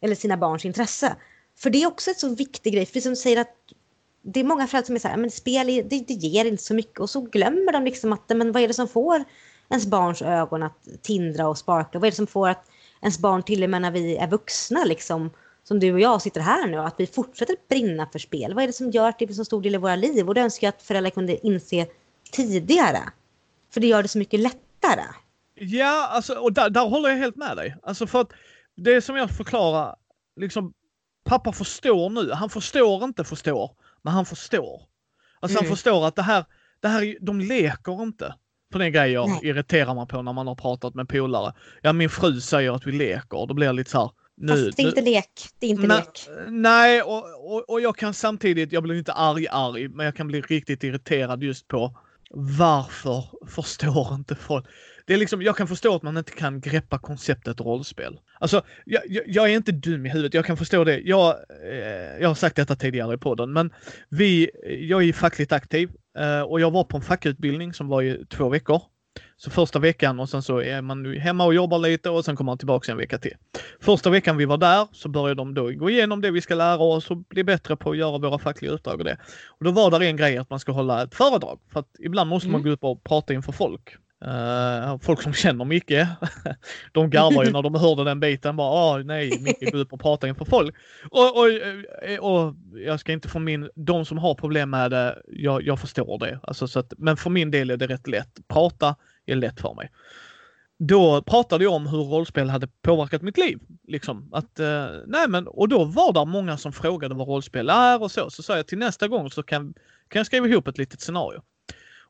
eller sina barns intresse. För det är också en så viktig grej, för som säger att det är många föräldrar som är så här, men spel det, det ger inte så mycket och så glömmer de liksom att men vad är det som får ens barns ögon att tindra och sparka? Vad är det som får att ens barn till och med när vi är vuxna liksom som du och jag sitter här nu, att vi fortsätter brinna för spel. Vad är det som gör typ att det blir så stor del i våra liv? Och det önskar jag att föräldrar kunde inse tidigare. För det gör det så mycket lättare. Ja, alltså, och där, där håller jag helt med dig. Alltså för att det som jag förklarar, liksom pappa förstår nu. Han förstår inte förstår, men han förstår. Alltså han Mm. förstår att det här, det här, är- de leker inte. För det är en grej jag Nej. irriterar mig på när man har pratat med polare. Ja, min fru säger att vi leker. Då blir jag lite så här, Nu, Fast det är inte lek. Det är inte na, lek. Nej, och, och, och jag kan samtidigt, jag blir inte arg arg, men jag kan bli riktigt irriterad just på varför förstår inte folk? Det är liksom, jag kan förstå att man inte kan greppa konceptet rollspel. Alltså, jag, jag, jag är inte dum i huvudet, jag kan förstå det. Jag, eh, jag har sagt detta tidigare i podden, men vi, jag är fackligt aktiv eh, och jag var på en fackutbildning som var i två veckor. Så första veckan och sen så är man hemma och jobbar lite och sen kommer man tillbaka en vecka till. Första veckan vi var där så började de då gå igenom det vi ska lära oss och bli bättre på att göra våra fackliga uppdrag och det. Och då var där en grej att man ska hålla ett föredrag för att ibland måste man mm. gå upp och prata inför folk. Uh, folk som känner Micke, de garvar ju när de hörde den biten. Bara, ah, nej, Micke går upp och pratar inför folk. Och, och, eh, och, jag ska inte få min, de som har problem med det, jag, jag förstår det. Alltså, så att, men för min del är det rätt lätt. Prata är lätt för mig. Då pratade jag om hur rollspel hade påverkat mitt liv. Liksom att, uh, nej men, och då var det många som frågade vad rollspel är och så. Så sa jag till nästa gång så kan, kan jag skriva ihop ett litet scenario.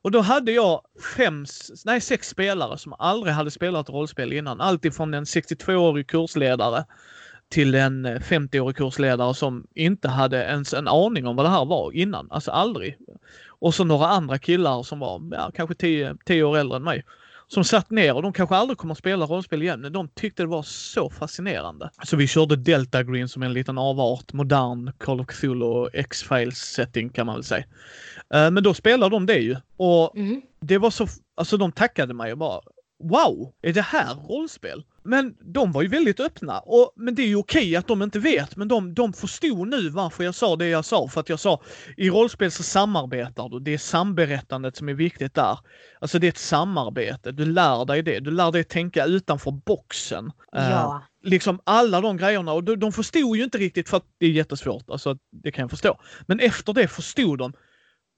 Och då hade jag fem, nej sex spelare som aldrig hade spelat rollspel innan. Alltifrån en 62-årig kursledare till en eh, 50-årig kursledare som inte hade ens en aning om vad det här var innan. Alltså aldrig. Och så några andra killar som var ja, kanske 10 år äldre än mig som satt ner och de kanske aldrig kommer att spela rollspel igen, men de tyckte det var så fascinerande. Så vi körde Delta Green som en liten avart, modern Call of Cthulhu och X-Files setting kan man väl säga. Eh, men då spelade de det ju och mm. det var så, alltså de tackade mig och bara Wow, är det här rollspel? Men de var ju väldigt öppna. Och, men det är ju okej att de inte vet, men de, de förstod nu varför jag sa det jag sa. För att jag sa, i rollspel så samarbetar du. Det är samberättandet som är viktigt där. Alltså det är ett samarbete. Du lär dig det. Du lär dig tänka utanför boxen. Eh, ja. Uh, liksom alla de grejerna. Och de, de förstod ju inte riktigt för att det är jättesvårt. Alltså det kan jag förstå. Men efter det förstod de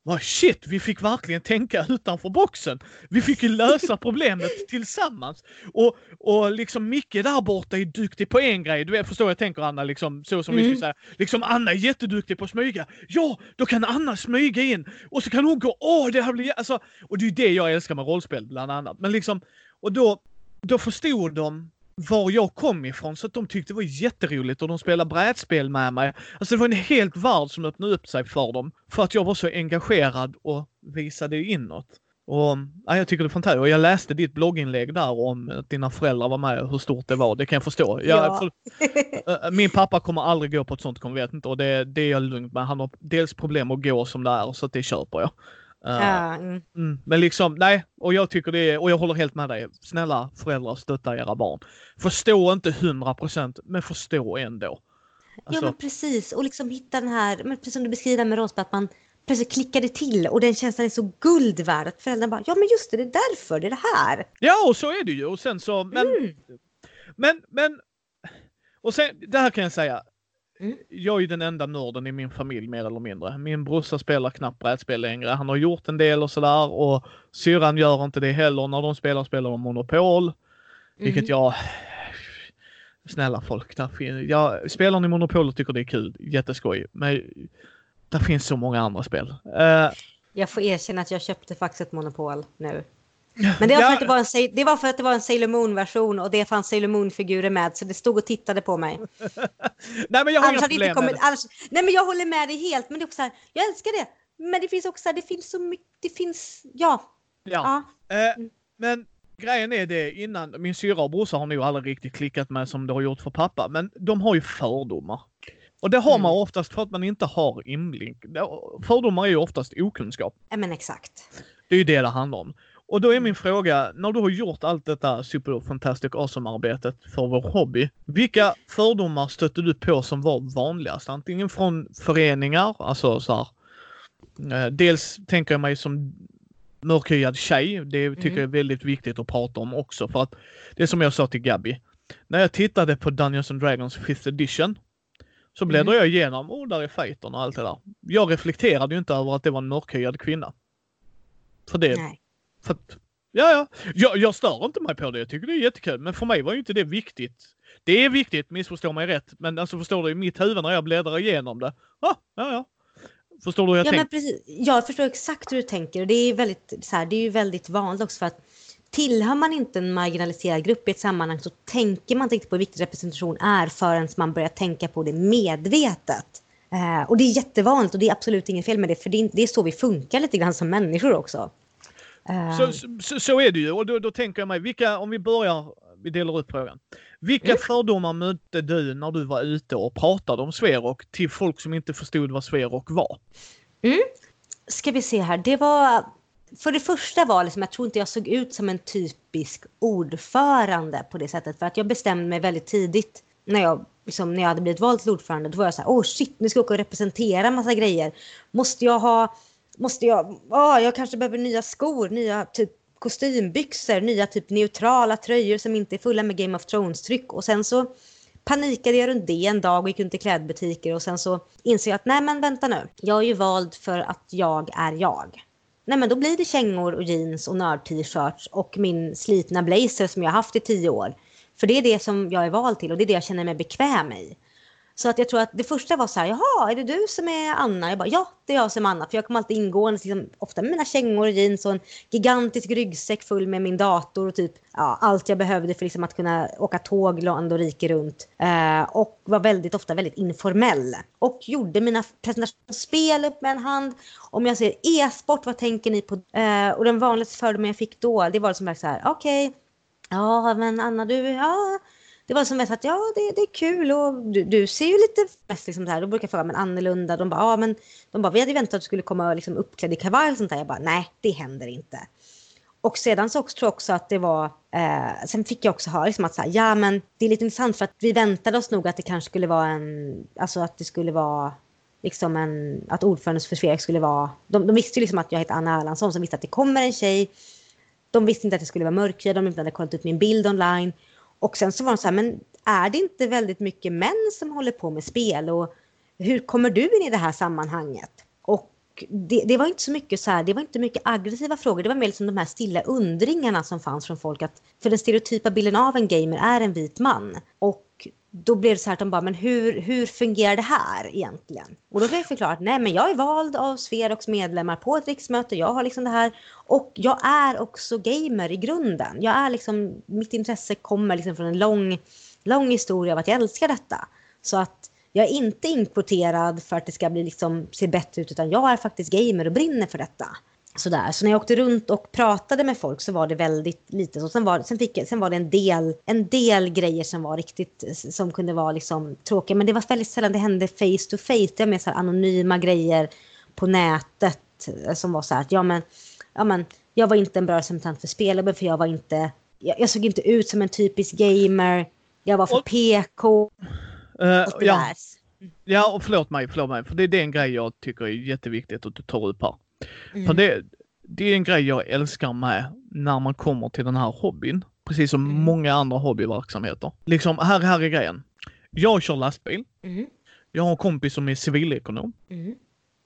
Oh, shit, vi fick verkligen tänka utanför boxen. Vi fick ju lösa problemet tillsammans. Och, och liksom Micke där borta är duktig på en grej. Du vet, förstår jag tänker Anna, liksom så som mm. vi skulle säga. Liksom Anna är jätteduktig på att smyga. Ja, då kan Anna smyga in och så kan hon gå, åh det här blir, alltså. Och det är ju det jag älskar med rollspel bland annat. Men liksom, och då, då förstod de var jag kom ifrån så att de tyckte det var jätteroligt och de spelade brädspel med mig. Alltså det var en helt värld som öppnade upp sig för dem. För att jag var så engagerad och visade inåt. Och ja, jag tycker det är fantastiskt. Och jag läste ditt blogginlägg där om att dina föräldrar var med och hur stort det var. Det kan jag förstå. Jag, ja. för, min pappa kommer aldrig gå på ett sånt konvent inte och det, det är jag lugnt med. Han har dels problem att gå som det är så det köper jag. Uh, mm. Mm, men liksom, nej, och jag tycker det är, och jag håller helt med dig. Snälla föräldrar, stötta era barn. Förstå inte 100% men förstå ändå. Alltså, ja men alltså- precis, och liksom hitta den här, men precis som du beskriver med rollspel, att man plötsligt klickade till och den känslan är så guld värd att föräldrarna bara, ja men just det, det är därför, det är det här. Ja och så är det ju och sen så, men, mm. men, men, och sen, det här kan jag säga. Jag är den enda nörden i min familj mer eller mindre. Min brorsa spelar knappt brädspel längre. Han har gjort en del och sådär och syrran gör inte det heller. När de spelar spelar de Monopol. Mm. Vilket jag... Snälla folk, där fin... jag spelar ni Monopol och tycker det är kul. Jätteskoj. Men det finns så många andra spel. Uh... Jag får erkänna att jag köpte faktiskt ett Monopol nu. Men det var, för att det, var en, det var för att det var en Sailor Moon-version och det fanns Sailor Moon-figurer med så det stod och tittade på mig. nej men jag har inga problem kommit, med det. Annars, nej men jag håller med dig helt men det är också här, jag älskar det. Men det finns också det finns så mycket, det finns, ja. Ja. ja. Eh, men grejen är det innan, min syra och brorsa har nog aldrig riktigt klickat med som det har gjort för pappa, men de har ju fördomar. Och det har mm. man oftast för att man inte har inblick. Fördomar är ju oftast okunskap. Ja men exakt. Det är ju det det handlar om. Och då är min fråga, när du har gjort allt detta Super Fantastic Awesome-arbetet för vår hobby, vilka fördomar stötte du på som var vanligast? Antingen från föreningar, alltså så här, eh, dels tänker jag mig som mörkhyad tjej, det tycker mm. jag är väldigt viktigt att prata om också för att det är som jag sa till Gabby. När jag tittade på Dungeons and Dragons 5th edition så bläddrade mm. jag igenom, oh där är fighten och allt det där. Jag reflekterade ju inte över att det var en mörkhyad kvinna. För det, Nej. För att, ja, ja. Jag, jag stör inte mig på det. Jag tycker det är jättekul. Men för mig var ju inte det viktigt. Det är viktigt, missförstå mig rätt. Men alltså förstår du, i mitt huvud när jag bläddrar igenom det. Ah, ja, ja. Förstår du hur jag ja, tänker? precis. Jag förstår exakt hur du tänker. Och det är, väldigt, så här, det är ju väldigt vanligt också för att tillhör man inte en marginaliserad grupp i ett sammanhang så tänker man inte riktigt på hur viktig representation är förrän man börjar tänka på det medvetet. Eh, och det är jättevanligt och det är absolut inget fel med det för det är, det är så vi funkar lite grann som människor också. Eh. Så, så, så, är det ju och då, då, tänker jag mig, vilka, om vi börjar, vi delar upp frågan. Vilka fördomar mötte du när du var ute och pratade om Sverok till folk som inte förstod vad Sverok var? Mm. Ska vi se här, det var för det första var liksom, jag tror inte jag såg ut som en typisk ordförande på det sättet. För att jag bestämde mig väldigt tidigt när jag, liksom, när jag hade blivit vald till ordförande. Då var jag så här, oh shit, nu ska jag åka och representera massa grejer. Måste jag ha, måste jag, oh, jag kanske behöver nya skor, nya typ kostymbyxor, nya typ neutrala tröjor som inte är fulla med Game of Thrones-tryck. Och sen så panikade jag runt det en dag och gick runt i klädbutiker och sen så insåg jag att nej men vänta nu, jag är ju vald för att jag är jag nej men då blir det kängor och jeans och nörd-t-shirts och min slitna blazer som jag haft i tio år. För det är det som jag är vald till och det är det jag känner mig bekväm i. Så att jag tror att det första var så här, jaha, är det du som är Anna? Jag bara, ja, det är jag som är Anna. För jag kommer alltid ingående, liksom, ofta med mina kängor och jeans och en gigantisk ryggsäck full med min dator och typ ja, allt jag behövde för liksom, att kunna åka tåg land och rike runt. Eh, och var väldigt ofta väldigt informell. Och gjorde mina presentationsspel upp med en hand. Om jag säger e-sport, vad tänker ni på? Eh, och den vanligaste fördomen jag fick då, det var som så här, okej, okay, ja men Anna du, ja det var som mest att ja, det, det är kul och du, du ser ju lite mest liksom så här. Då brukar jag fråga, men annorlunda? De bara, ja men de bara, vi hade väntat att du skulle komma liksom uppklädd i kavaj och sånt där. Jag bara, nej, det händer inte. Och sedan så också, tror jag också att det var, eh, sen fick jag också höra liksom att så här, ja men det är lite intressant för att vi väntade oss nog att det kanske skulle vara en, alltså att det skulle vara liksom en, att ordförandens för Sverige skulle vara, de, de visste ju liksom att jag heter Anna Erlandsson som visste att det kommer en tjej. De visste inte att det skulle vara mörkhyad, de inte hade kollat ut min bild online. Och sen så var de så här, men är det inte väldigt mycket män som håller på med spel och hur kommer du in i det här sammanhanget? Och det, det, var inte så mycket så här, det var inte mycket aggressiva frågor, det var mer liksom de här stilla undringarna som fanns från folk att för den stereotypa bilden av en gamer är en vit man. Och då blev det så här att de bara, men hur, hur fungerar det här egentligen? Och då fick jag förklara att nej, men jag är vald av Sverok's medlemmar på ett riksmöte. Jag har liksom det här och jag är också gamer i grunden. Jag är liksom, mitt intresse kommer liksom från en lång, lång historia av att jag älskar detta. Så att jag är inte inkvoterad för att det ska bli liksom, se bättre ut, utan jag är faktiskt gamer och brinner för detta. Sådär. Så när jag åkte runt och pratade med folk så var det väldigt lite så. Sen var, sen fick, sen var det en del, en del grejer som var riktigt, som kunde vara liksom tråkiga. Men det var väldigt sällan det hände face to face. Det var mer så anonyma grejer på nätet eh, som var så här att ja men, ja men, jag var inte en bra representant för spelare för jag var inte, jag, jag, såg inte ut som en typisk gamer. Jag var för och, PK. Uh, ja. ja, och förlåt mig, förlåt mig, för det är den grej jag tycker är jätteviktigt att du tar upp här. Mm. För det, det är en grej jag älskar med när man kommer till den här hobbyn. Precis som mm. många andra hobbyverksamheter. Liksom, här, här är grejen. Jag kör lastbil. Mm. Jag har en kompis som är civilekonom. Mm.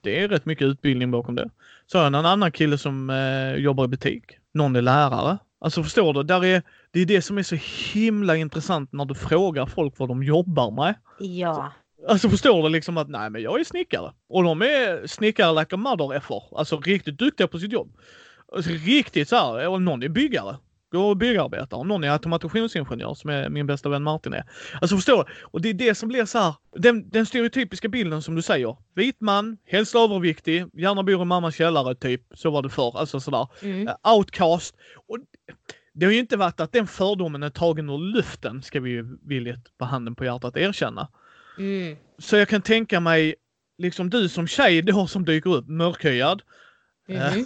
Det är rätt mycket utbildning bakom det. Så har jag en annan kille som eh, jobbar i butik. Någon är lärare. Alltså förstår du? Där är, det är det som är så himla intressant när du frågar folk vad de jobbar med. Ja. Alltså förstår du liksom att nej men jag är snickare. Och de är snickare like a mother effer. Alltså riktigt duktiga på sitt jobb. Alltså, riktigt så här, och någon är byggare. Går och byggarbetar. Och någon är automationsingenjör som är min bästa vän Martin är. Alltså förstår du? Och det är det som blir så här, den, den stereotypiska bilden som du säger. Vit man, helst överviktig, gärna bor i mammas källare typ. Så var det förr. Alltså sådär. Mm. Uh, outcast. Och det har ju inte varit att den fördomen är tagen ur luften, ska vi ju villigt på handen på hjärtat erkänna. Mm. Så jag kan tänka mig, liksom du som tjej då som dyker upp, mörkhyad. Mm.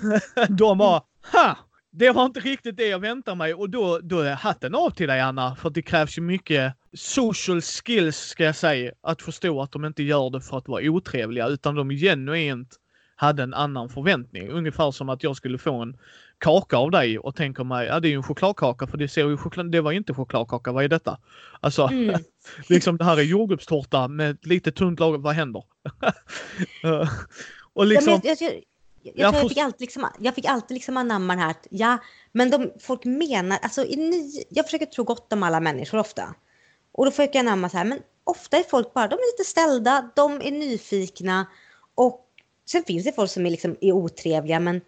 de bara, ha! Det var inte riktigt det jag väntade mig och då, då är hatten av till dig Anna. För det krävs ju mycket social skills ska jag säga. Att förstå att de inte gör det för att vara otrevliga utan de genuint hade en annan förväntning. Ungefär som att jag skulle få en kaka av dig och tänker mig, ja det är ju en chokladkaka för det ser ju choklad, det var inte chokladkaka, vad är detta? Alltså, mm. liksom det här är jordgubbstårta med lite tunt lager, vad händer? och liksom... Ja, jag, jag, jag, jag, tror jag, fick alltid liksom, jag fick alltid liksom anamma den här att, ja, men de, folk menar, alltså i ny, jag försöker tro gott om alla människor ofta. Och då försöker jag anamma så här, men ofta är folk bara, de är lite ställda, de är nyfikna och sen finns det folk som är, liksom, är otrevliga men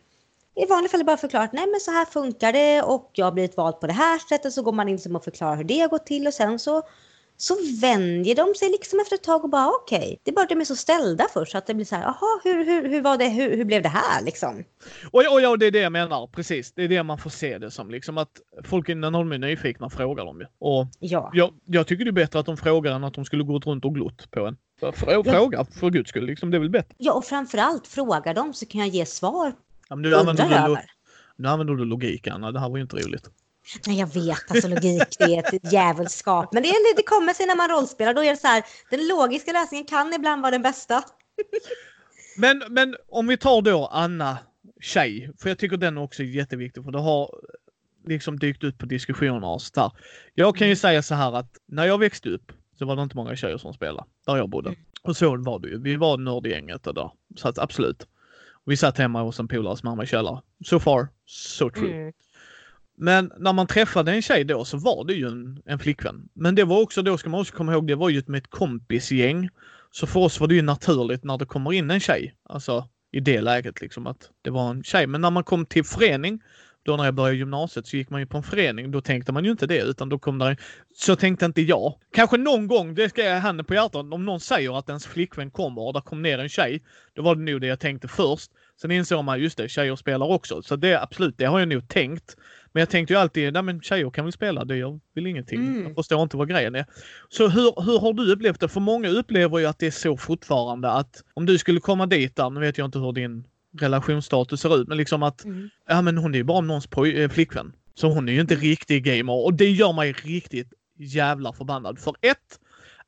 i vanliga fall bara förklarat, nej men så här funkar det och jag har blivit vald på det här sättet. Så går man in och förklarar hur det har gått till och sen så så vänjer de sig liksom efter ett tag och bara okej. Okay. Det är bara att de är så ställda först så att det blir så här, jaha, hur, hur, hur var det, hur, hur blev det här liksom? Och, och ja, det är det jag menar, precis. Det är det man får se det som liksom att folk när de är nyfikna frågar dem ju. Och ja. jag, jag tycker det är bättre att de frågar än att de skulle gått runt och glott på en. Fråga ja. för guds skull, liksom, det är väl bättre. Ja, och framförallt frågar de så kan jag ge svar. Ja, men nu, använder du, nu använder du logik, Anna. Det här var ju inte roligt. Nej, jag vet, alltså logik det är ett djävulskap. Men det, är, det kommer sig när man rollspelar. Då är det så här, den logiska lösningen kan ibland vara den bästa. Men, men om vi tar då Anna tjej, för jag tycker den också är jätteviktig för det har liksom dykt ut på diskussioner och sådär. Jag kan ju mm. säga så här att när jag växte upp så var det inte många tjejer som spelade där jag bodde. Mm. Och så var det ju. Vi var nördgänget där. Så att absolut. Vi satt hemma hos en polares mamma i källaren. So far, so true. Mm. Men när man träffade en tjej då så var det ju en, en flickvän. Men det var också då, ska man också komma ihåg, det var ju med ett kompisgäng. Så för oss var det ju naturligt när det kommer in en tjej. Alltså i det läget liksom att det var en tjej. Men när man kom till förening, då när jag började gymnasiet så gick man ju på en förening. Då tänkte man ju inte det utan då kom där, så tänkte inte jag. Kanske någon gång, det ska jag handen på hjärtat, om någon säger att ens flickvän kommer och där kom ner en tjej. Då var det nog det jag tänkte först. Sen insåg man, just det, tjejer spelar också. Så det absolut, det har jag nog tänkt. Men jag tänkte ju alltid, nej men tjejer kan väl spela, det gör väl ingenting. Mm. Jag förstår inte vad grejen är. Så hur, hur har du upplevt det? För många upplever ju att det är så fortfarande att om du skulle komma dit där, nu vet jag inte hur din relationsstatus ser ut, men liksom att mm. ja men hon är ju bara någons poj- äh, flickvän. Så hon är ju inte riktig gamer och det gör mig riktigt jävla förbannad. För ett,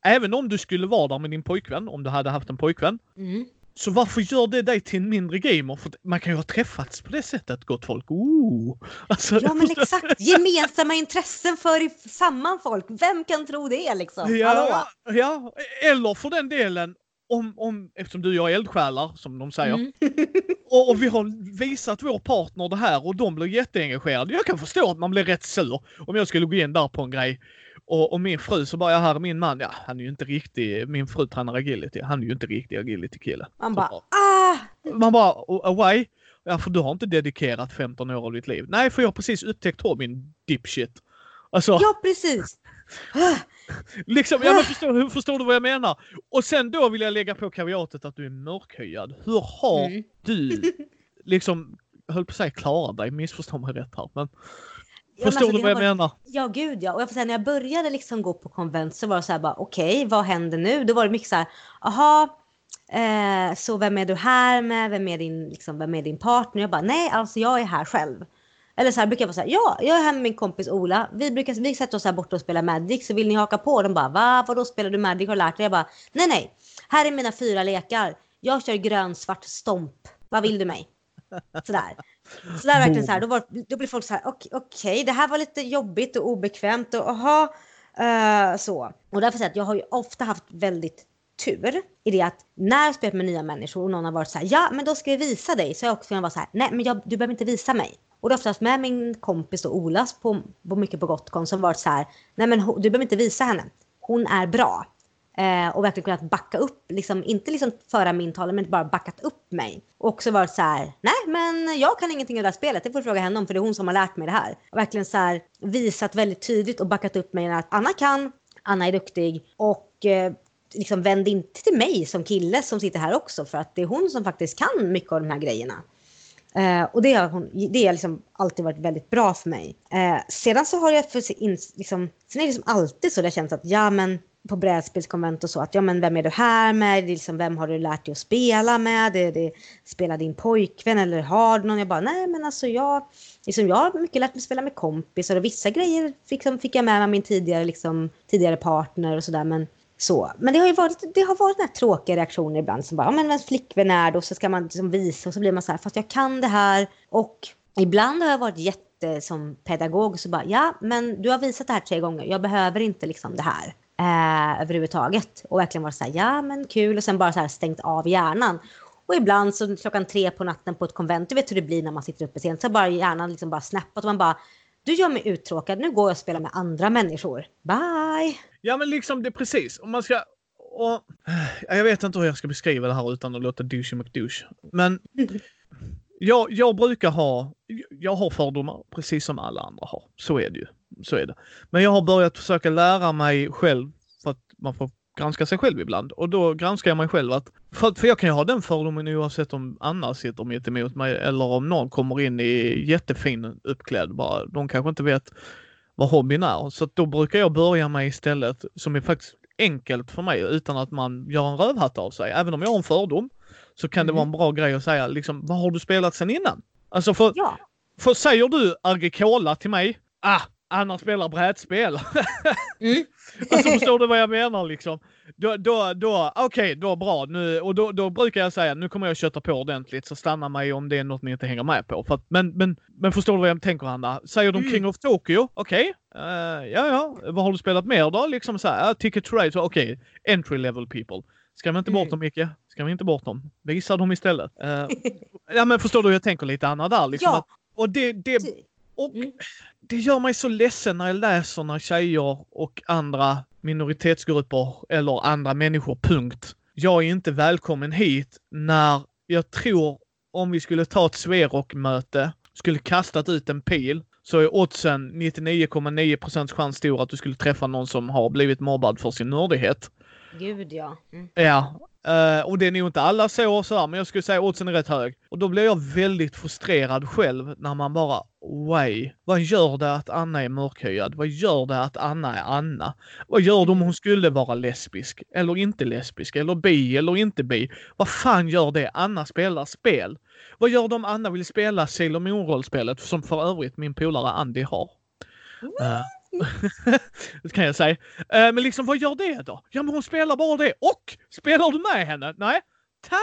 även om du skulle vara där med din pojkvän, om du hade haft en pojkvän, mm. Så varför gör det dig till en mindre gamer? För man kan ju ha träffats på det sättet, gott folk. Ooh. Alltså, ja, men exakt. Gemensamma intressen för samman folk. Vem kan tro det liksom? Ja, Hallå? ja. eller för den delen, om, om, eftersom du och jag är eldsjälar, som de säger. Mm. och, och, vi har visat vår partner det här och de blir jätteengagerade. Jag kan förstå att man blir rätt sur om jag skulle gå in där på en grej och, och, min fru så bara, ja här är min man, ja han är ju inte riktig, min fru tränar agility, han är ju inte riktig agility kille. Man bara, ah! Man bara, why? Ja för du har inte dedikerat 15 år av ditt liv. Nej för jag har precis upptäckt hobbyn dipshit. Alltså, ja precis. liksom, ja men förstår, förstår du vad jag menar? Och sen då vill jag lägga på kaviatet att du är mörkhyad. Hur har mm. du liksom, höll på att säga klarat dig, missförstå mig rätt här men Förstår alltså, du vad jag varit, menar? Ja, gud ja. Och jag får säga, när jag började liksom gå på konvent så var det så här bara okej, okay, vad händer nu? Då var det mycket så här, aha, eh, så vem är du här med? Vem är din, liksom, vem är din partner? Jag bara, nej, alltså jag är här själv. Eller så här brukar jag vara så här, ja, jag är här med min kompis Ola. Vi brukar vi sätter oss här borta och spelar Magic, så vill ni haka på? De bara, va? Vadå spelar du Magic? Har du lärt dig? Jag bara, nej, nej. Här är mina fyra lekar. Jag kör grön, svart, stomp. Vad vill du mig? Sådär. Så där verkligen så här, då, var, då blir folk så här, okej, okay, det här var lite jobbigt och obekvämt och aha, uh, så. Och därför säger jag att jag har ju ofta haft väldigt tur i det att när jag spelat med nya människor och någon har varit så här, ja men då ska jag visa dig, så har jag också kunnat vara så här, nej men jag, du behöver inte visa mig. Och då har jag oftast med min kompis och Olas på, på mycket på Gotcon som varit så här, nej men du behöver inte visa henne, hon är bra. Eh, och verkligen kunnat backa upp, liksom, inte liksom föra min talan men bara backat upp mig. Och också varit så här, nej men jag kan ingenting av det här spelet, det får du fråga henne om för det är hon som har lärt mig det här. Och verkligen så här visat väldigt tydligt och backat upp mig att Anna kan, Anna är duktig och eh, liksom vänd inte till mig som kille som sitter här också för att det är hon som faktiskt kan mycket av de här grejerna. Eh, och det har, hon, det har liksom alltid varit väldigt bra för mig. Eh, sedan så har jag för, in, liksom, sen är det liksom alltid så det känns att ja men på brädspelskonvent och så att ja men vem är du här med? det Liksom, vem har du lärt dig att spela med? Det, det, spelar din pojkvän eller har du någon? Jag bara nej men alltså jag, liksom, jag har mycket lärt mig spela med kompisar och vissa grejer liksom, fick jag med mig min tidigare, liksom, tidigare partner och sådär men så. Men det har ju varit, det har varit den här tråkiga reaktioner ibland som bara, ja men vems flickvän är det? Och så ska man liksom visa och så blir man så här, fast jag kan det här. Och ibland har jag varit jätte som pedagog så bara, ja men du har visat det här tre gånger, jag behöver inte liksom det här eh, överhuvudtaget. Och verkligen varit så här, ja men kul och sen bara så här stängt av hjärnan. Och ibland så klockan tre på natten på ett konvent, du vet hur det blir när man sitter uppe sent, så bara hjärnan liksom bara snappat och man bara du gör mig uttråkad, nu går jag och spelar med andra människor. Bye! Ja men liksom det är precis, om man ska och, jag vet inte hur jag ska beskriva det här utan att låta douche McDouche. Men jag, jag brukar ha, jag har fördomar precis som alla andra har. Så är det ju. Så är det. Men jag har börjat försöka lära mig själv för att man får granska sig själv ibland. Och då granskar jag mig själv att, för, för jag kan ju ha den fördomen oavsett om Anna sitter mitt emot mig eller om någon kommer in i jättefin uppklädd bara. De kanske inte vet vad hobbyn är. Så då brukar jag börja med istället, som är faktiskt enkelt för mig utan att man gör en rövhatt av sig. Även om jag har en fördom så kan det vara en Mm. bra grej att säga liksom, vad har du spelat sen innan? Alltså för, Ja. för säger du Agricola till mig, ah, Anna spelar brädspel. Mm. Alltså förstår du vad jag menar liksom? Då, då, då okej, då bra. Nu, och då, då brukar jag säga, nu kommer jag köta på ordentligt så stanna mig om det är något ni inte hänger med på. Att, men, men, men förstår du vad jag tänker Anna? Säger de Mm. King of Tokyo, okej. eh, ja, ja. Vad har du spelat mer då? Liksom så här, uh, Ticket to Ride, okej. Entry level people. Ska vi inte bort Mm. dem Micke? Ska vi inte bort dem? Visa dem istället. Eh, ja men förstår du hur jag tänker lite Anna där liksom. Ja. Att, och det, det, och Mm det gör mig så ledsen när jag läser när tjejer och andra minoritetsgrupper eller andra människor, punkt. Jag är inte välkommen hit när jag tror om vi skulle ta ett Sverok-möte, skulle kastat ut en pil, så är oddsen 99,9% chans stor att du skulle träffa någon som har blivit mobbad för sin nördighet. Gud ja. Mm. Ja, eh, och det är nog inte alla så så här, men jag skulle säga oddsen är rätt hög. Och då blir jag väldigt frustrerad själv när man bara, way, vad gör det att Anna är mörkhyad? Vad gör det att Anna är Anna? Vad gör det om hon skulle vara lesbisk? Eller inte lesbisk? Eller bi? Eller inte bi? Vad fan gör det? Anna spelar spel. Vad gör det om Anna vill spela Sailor Moon-rollspelet som för övrigt min polare Andy har? Eh, det kan jag säga. Eh, men liksom vad gör det då? Ja men hon spelar bara det. Och spelar du med henne? Nej. Tada!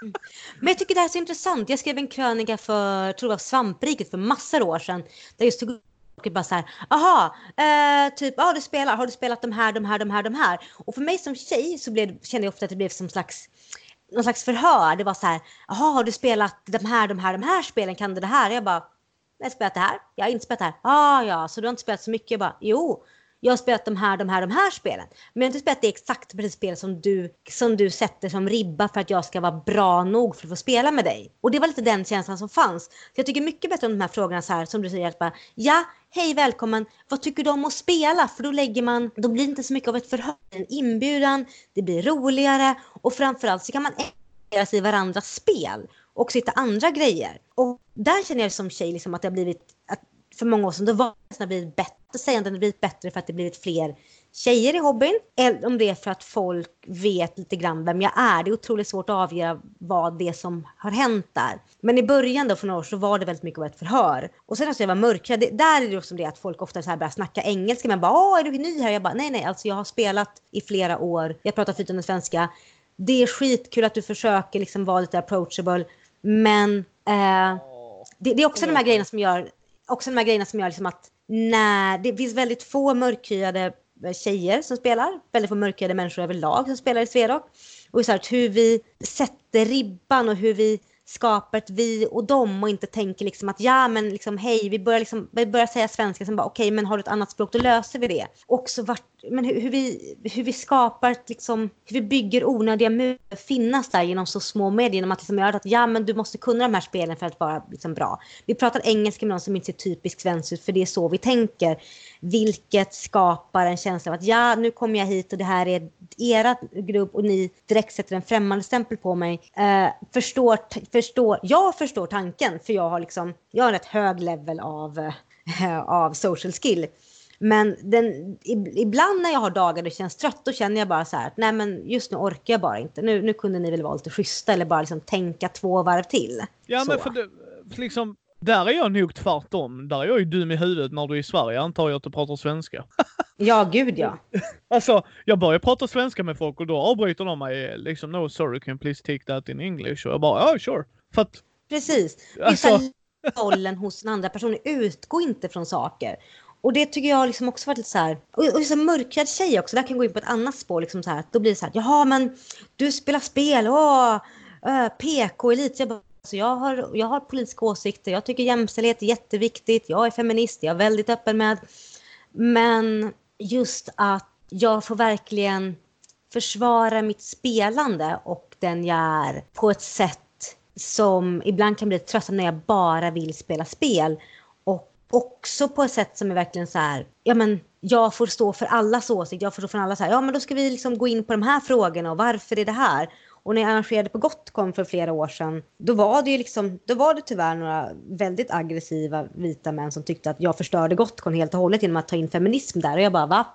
Men jag tycker det här är så intressant. Jag skrev en krönika för, tror det var Svampriket för massor av år sedan. Där jag just tog upp och bara så här, aha, eh, typ, ja du spelar, har du spelat de här, de här, de här, de här? Och för mig som tjej så blev, kände jag ofta att det blev som slags någon slags förhör. Det var så här, jaha, har du spelat de här, de här, de här spelen? Kan du det här? Jag bara, jag har spelat det här. Jag har inte spelat det här. Ah, ja, så du har inte spelat så mycket? Jag bara, jo, jag har spelat de här, de här, de här spelen. Men jag har inte spelat det exakt precis spel som du, som du sätter som ribba för att jag ska vara bra nog för att få spela med dig. Och det var lite den känslan som fanns. Så jag tycker mycket bättre om de här frågorna så här, som du säger, att bara, ja, hej välkommen, vad tycker du om att spela? För då lägger man, då blir det inte så mycket av ett förhör, en inbjudan, det blir roligare och framförallt så kan man engagera sig i varandras spel och hitta andra grejer. Och där känner jag som tjej liksom att det har blivit, att för många år sedan, då var det har blivit bättre. Säger att det har blivit bättre för att det blivit fler tjejer i hobbyn. Eller om det är för att folk vet lite grann vem jag är. Det är otroligt svårt att avgöra vad det är som har hänt där. Men i början då för några år så var det väldigt mycket av ett förhör. Och sen när jag var mörkrädd, det- där är det också det att folk ofta så här börjar snacka engelska. Men bara åh är du ny här? Jag bara nej nej alltså jag har spelat i flera år. Jag pratar flytande svenska. Det är skitkul att du försöker liksom vara lite approachable. Men eh, det, det är också de här grejerna som gör, också de här grejerna som gör liksom att när det finns väldigt få mörkhyade tjejer som spelar, väldigt få mörkhyade människor överlag som spelar i Sverok. Och så här, hur vi sätter ribban och hur vi skapar ett vi och dem och inte tänker liksom att ja men liksom hej vi börjar, liksom, vi börjar säga svenska sen bara okej men har du ett annat språk då löser vi det. Också vart, men hur, hur, vi, hur vi skapar ett, liksom, hur vi bygger onödiga murar finnas där genom så små medier genom att liksom göra att ja men du måste kunna de här spelen för att vara liksom, bra. Vi pratar engelska med någon som inte ser typiskt svensk ut för det är så vi tänker. Vilket skapar en känsla av att ja nu kommer jag hit och det här är era grupp och ni direkt sätter en främmande stämpel på mig. Eh, förstår, förstår, jag förstår tanken för jag har liksom, jag har en rätt hög level av, eh, av social skill. Men den, ibland när jag har dagar det känns trött då känner jag bara så här att nej men just nu orkar jag bara inte. Nu, nu kunde ni väl vara lite schyssta eller bara liksom tänka två varv till. Ja Så. men för det, för liksom, där är jag nog tvärtom. Där är jag ju dum i huvudet när du är i Sverige antar jag att du pratar svenska. Ja gud ja. Alltså, jag börjar prata svenska med folk och då avbryter de mig liksom no sorry can please take that in English och jag bara ja sure. För att, Precis. Alltså- Vissa rollen hos den andra personen utgår inte från saker. Och det tycker jag liksom också varit lite så här. Och, och så mörkrädd tjej också. Där kan jag gå in på ett annat spår. Liksom så här. Då blir det så här. Jaha men du spelar spel. Åh, äh, PK-elit. Jag, bara, alltså, jag, har, jag har politiska åsikter. Jag tycker jämställdhet är jätteviktigt. Jag är feminist. Jag är väldigt öppen med. Men just att jag får verkligen försvara mitt spelande och den jag är på ett sätt som ibland kan bli tröttande när jag bara vill spela spel. Också på ett sätt som är verkligen så här, ja men jag får stå för allas åsikt, jag får stå för alla så här, ja men då ska vi liksom gå in på de här frågorna och varför är det här? Och när jag arrangerade på Gotcon för flera år sedan, då var det ju liksom, då var det tyvärr några väldigt aggressiva vita män som tyckte att jag förstörde Gotcon helt och hållet genom att ta in feminism där. Och jag bara, va?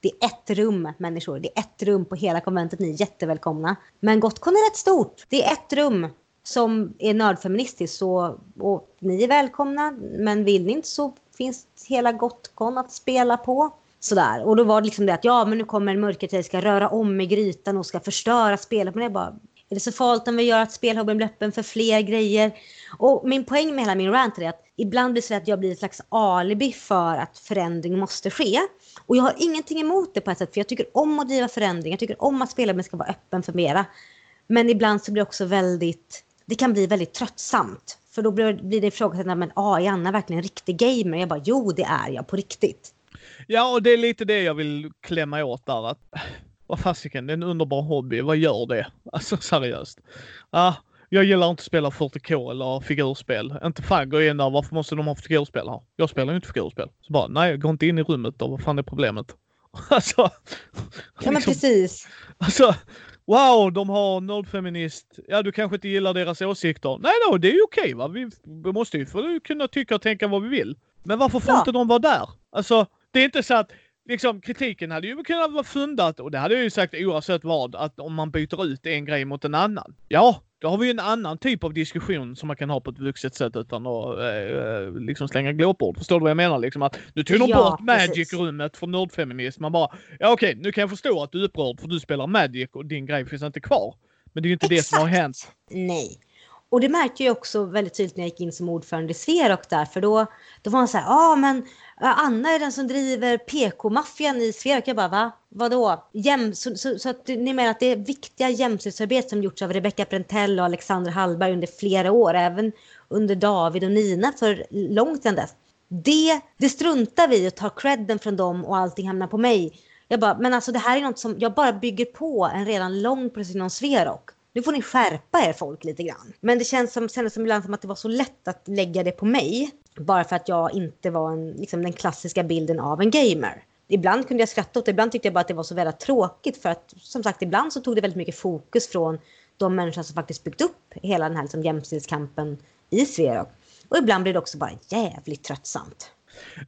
Det är ett rum människor, det är ett rum på hela konventet, ni är jättevälkomna. Men Gotcon är rätt stort, det är ett rum som är nördfeministiskt så, och ni är välkomna, men vill ni inte så finns hela Gotcon att spela på. Sådär. Och då var det liksom det att ja, men nu kommer en mörkertid, ska röra om i grytan och ska förstöra spelet. Men det är bara, är det så farligt om vi gör att spelhobbyn blir öppen för fler grejer? Och min poäng med hela min rant är att ibland blir det så att jag blir ett slags alibi för att förändring måste ske. Och jag har ingenting emot det på ett sätt, för jag tycker om att driva förändring. Jag tycker om att spelhobbyn ska vara öppen för mera. Men ibland så blir det också väldigt, det kan bli väldigt tröttsamt. För då blir, blir det ifrågasättande, men ah, är Anna verkligen en riktig gamer? Jag bara, jo det är jag på riktigt. Ja, och det är lite det jag vill klämma åt där. Att, vad fasiken, det är en underbar hobby. Vad gör det? Alltså seriöst. Ah, jag gillar inte att spela 40K eller figurspel. Inte fan går in där, varför måste de ha figurspel här? Jag spelar ju inte figurspel. Så bara, nej, jag går inte in i rummet då. Vad fan är problemet? alltså. Ja, men liksom, precis. Alltså, wow, de har nördfeminist. Ja, du kanske inte gillar deras åsikter. Nej, då, det är ju okej okay, va. Vi, vi måste ju få kunna tycka och tänka vad vi vill. Men varför får ja. inte de vara där? Alltså, det är inte så att liksom kritiken hade ju kunnat vara fundat och det hade jag ju sagt oavsett vad att om man byter ut en grej mot en annan. Ja, då har vi ju en annan typ av diskussion som man kan ha på ett vuxet sätt utan att eh, liksom slänga glåpord. Förstår du vad jag menar? Liksom att nu tog de ja, bort Magic-rummet för nördfeminism. Man bara, ja okej, nu kan jag förstå att du är upprörd för du spelar Magic och din grej finns inte kvar. Men det är ju inte Exakt. det som har hänt. Nej. Och det märkte jag också väldigt tydligt när jag gick in som ordförande i Sverok där, för då, då var han så här, ja ah, men Anna är den som driver PK-maffian i Sverok. Jag bara, va? Vadå? Jäm, så, så, så, att ni menar att det är viktiga jämställdhetsarbete som gjorts av Rebecca Prentell och Alexander Hallberg under flera år, även under David och Nina för långt sedan dess. Det, det struntar vi och tar credden från dem och allting hamnar på mig. Jag bara, men alltså det här är något som jag bara bygger på en redan lång process inom Sverok. Nu får ni skärpa er folk lite grann. Men det känns som, kändes som ibland som att det var så lätt att lägga det på mig. Bara för att jag inte var en, liksom den klassiska bilden av en gamer. Ibland kunde jag skratta åt det, ibland tyckte jag bara att det var så väldigt tråkigt. För att som sagt, ibland så tog det väldigt mycket fokus från de människor som faktiskt byggt upp hela den här liksom, jämställdhetskampen i Sverige. Och ibland blir det också bara jävligt tröttsamt.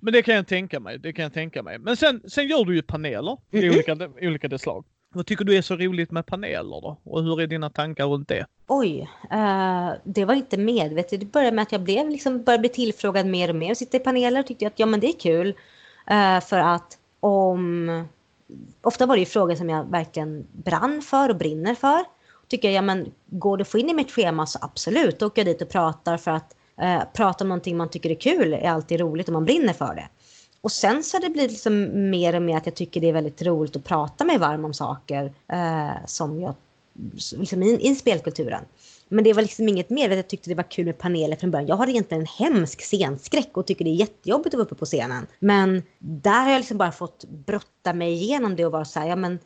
Men det kan jag tänka mig. Det kan jag tänka mig. Men sen, sen gör du ju paneler mm -hmm. i olika, olika slag. Vad tycker du är så roligt med paneler då? Och hur är dina tankar runt det? Oj, uh, det var inte medvetet. Det började med att jag blev, liksom, började bli tillfrågad mer och mer och sitta i paneler och tyckte att ja men det är kul. Uh, för att om... Ofta var det ju frågor som jag verkligen brann för och brinner för. Tycker jag, ja men går det att få in i mitt schema så absolut, då åker jag dit och pratar för att uh, prata om någonting man tycker är kul är alltid roligt och man brinner för det. Och sen så har det blivit liksom mer och mer att jag tycker det är väldigt roligt att prata mig varm om saker eh, som jag, liksom i, i spelkulturen. Men det var liksom inget mer, jag tyckte det var kul med paneler från början. Jag har egentligen en hemsk scenskräck och tycker det är jättejobbigt att vara uppe på scenen. Men där har jag liksom bara fått brotta mig igenom det och vara så här, ja men